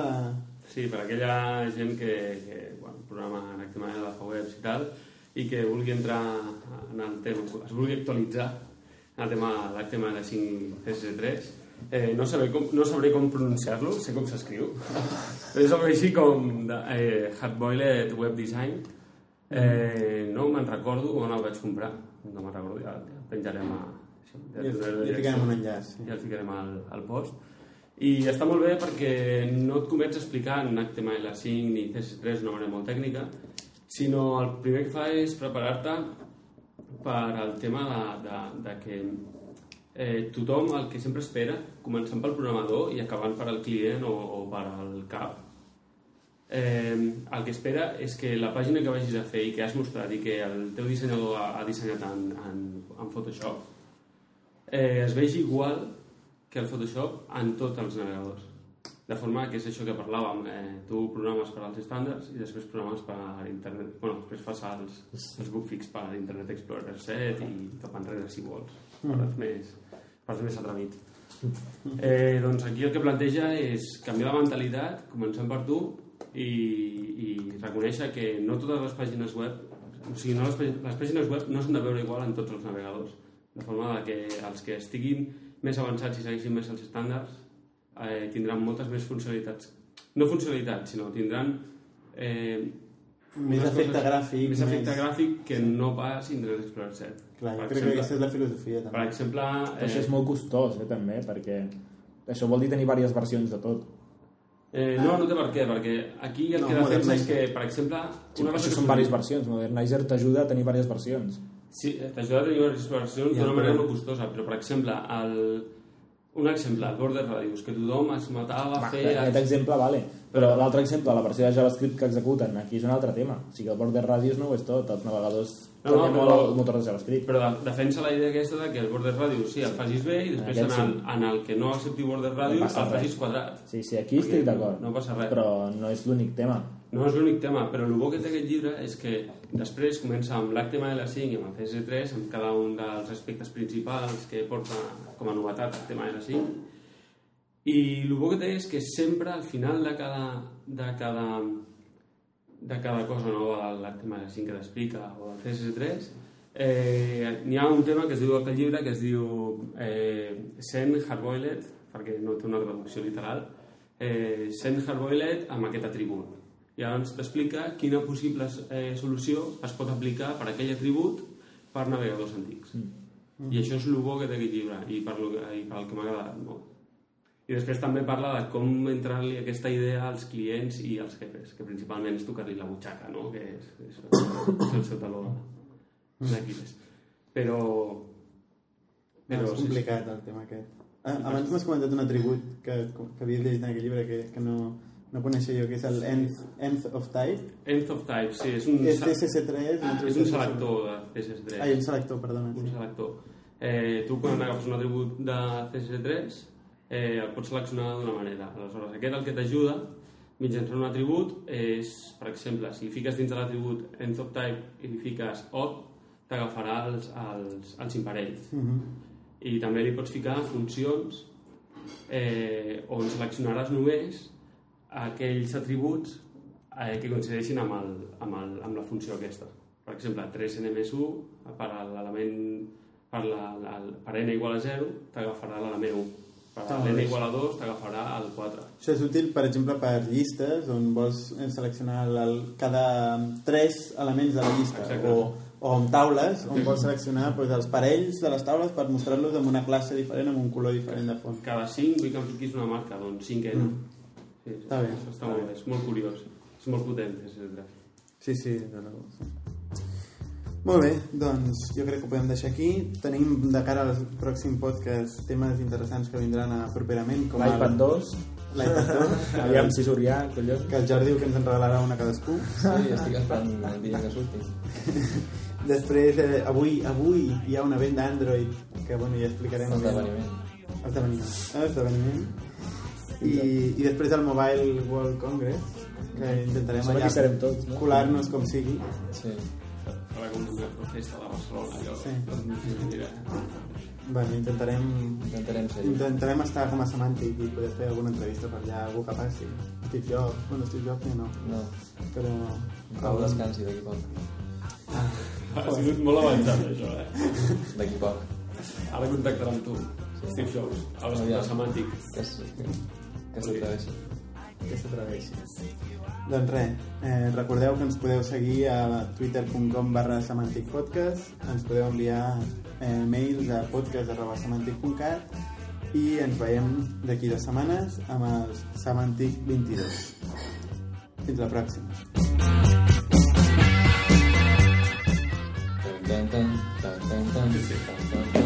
Sí, per aquella gent que, que bueno, programa activament a la webs i tal, i que vulgui entrar en el tema, es vulgui actualitzar en el tema l'HTML 5 CSS3, eh, no, sabré com, no sabré com pronunciar-lo, sé com s'escriu, és algo així com de, eh, Hardboiled Web Design, eh, no me'n recordo on el vaig comprar, no me'n recordo, ja el penjarem a... Ja direcció ficarem un enllaç. Sí. ja el ficarem al, al post i està molt bé perquè no et comença explicant HTML5 ni CSS3 d'una manera molt tècnica sinó el primer que fa és preparar-te per al tema de, de, de que eh, tothom el que sempre espera començant pel programador i acabant per al client o, o per al cap eh, el que espera és que la pàgina que vagis a fer i que has mostrat i que el teu dissenyador ha, ha dissenyat en, en, en Photoshop eh, es vegi igual que el Photoshop en tots els navegadors. De forma que és això que parlàvem, eh, tu programes per als estàndards i després programes per internet, bueno, després fas els, els bookfix per Internet Explorer 7 i cap enrere si vols, per als més, per als més atrevits. Eh, doncs aquí el que planteja és canviar la mentalitat, començant per tu, i, i reconèixer que no totes les pàgines web, o sigui, no les, les pàgines web no s'han de veure igual en tots els navegadors, de forma de que els que estiguin més avançats i segueixin més els estàndards eh, tindran moltes més funcionalitats. No funcionalitats, sinó tindran eh, Més efecte coses- gràfic, Més efecte més- gràfic que no pas Internet Explorer 7. Clar, jo Per crec que exemple- aquesta és la filosofia, Per també. exemple... Però això és molt costós, eh, també, perquè això vol dir tenir diverses versions de tot. Eh, no, no té per què, perquè aquí el No, que defensa és que, per exemple... Una cosa això que són diverses versions. Modernizer t'ajuda a tenir diverses versions. Sí, t'ajuda a tenir versions Ja, d'una manera molt costosa, però, per exemple, el... un exemple, el Border Radius, que tothom es matava a fer... aquest exemple vale, però l'altre exemple, la versió de JavaScript que executen, aquí és un altre tema. O sigui, el border radius no ho és tot, els navegadors No, no, però- molt el motor de JavaScript. Però de- defensa la idea aquesta de que el Border Radius sí, el facis bé i després en Aquest el, en el que no accepti Border No Radius passa el facis quadrat. Sí, sí, aquí estic d'acord. No passa res. Però no és l'únic tema. No és l'únic tema, però el bo que té aquest llibre és que després comença amb l'HTML5 i amb el CSS3, amb cada un dels aspectes principals que porta com a novetat HTML5, i el bo que té és que sempre al final de cada, de cada, de cada cosa nova de l'HTML5 que t'explica o del CSS3, eh, n'hi ha un tema que es diu aquest llibre que es diu eh, Send Hardboiled, perquè no té una traducció literal, eh, Send Hardboiled amb aquest atribut. I llavors t'explica quina possible eh, solució es pot aplicar per aquell atribut per navegadors antics. Mm. I això és el bo que té aquest llibre i per, lo, que- i per el que m'ha agradat molt. I després també parla de com entrar-li aquesta idea als clients i als jefes, que principalment és tocar-li la butxaca, no? que és, és, és el seu taló d'Aquiles. Però... No, és sí, sí. complicat el tema aquest. Ah, abans m'has comentat un atribut que, que havies llegit en aquest llibre que, que no, no coneixia jo, que és el nth, nth of type. Nth of type, sí, és un, És sa- CSS3, un atribut... és un selector de CSS3. Ah, i un selector, perdona. un Sí. selector. Eh, tu quan agafes un atribut de CSS3 eh, el pots seleccionar d'una manera. Aleshores, aquest el que t'ajuda mitjançant un atribut és, per exemple, si fiques dins de l'atribut nth of type i li fiques odd, t'agafarà els, els, els imparells. Mhm. I també li pots ficar funcions eh, on seleccionaràs només aquells atributs eh, que coincideixin amb, el, amb, el, amb la funció aquesta. Per exemple, 3n1 per a l'element per, la, la, per n igual a 0 t'agafarà l'element 1 per Ah, l'n igual a 2 t'agafarà el 4 Això és útil, per exemple, per llistes on vols seleccionar el, cada tres elements de la llista Exacte. o, o amb taules on vols seleccionar doncs, els parells de les taules per mostrar-los amb una classe diferent, amb un color diferent de fons. cada 5 vull que em fiquis una marca doncs 5n Mm. Sí, Està bé, això està està molt bé. bé, és molt curiós és molt potent etc. Sí, sí, de sí. Molt bé, doncs jo crec que ho podem deixar aquí. Tenim de cara al pròxim podcast temes interessants que vindran a properament, com el- L'iPad 2, l'iPad 2, aviam si surt ja, collons. que el Jordi diu que ens en regalarà una cadascú. Sí, estic esperant el dia que surti. Després, eh, avui avui hi ha un event d'Android que bueno, ja explicarem. Esdeveniment. Esdeveniment. Esdeveniment. I, I després el Mobile World Congress, que intentarem hi serem tots, no? colar-nos com sigui. Sí. farà com una festa de Barcelona allò, Sí. Bueno, intentarem, Intentarem ser. intentarem estar com a semàntic i poder fer alguna entrevista per allà, algú que passi. Steve Jobs, bueno, Steve Jobs ja no, No, però... prou descansi d'aquí poc. ha sigut molt avançat això eh? D'aquí poc. Ara contactarà amb tu, Steve Jobs, a Aviam. semàntic. Que, s- que, s'atreveixi. que s'atreveixi. Doncs res, eh, recordeu que ens podeu seguir a twitter.com barra semanticpodcast, ens podeu enviar eh, mails a podcast.semantic.cat i ens veiem d'aquí dues setmanes amb el Semantic 22. Fins la pròxima. Tan, tan, tan, tan, tan, tan, tan, tan.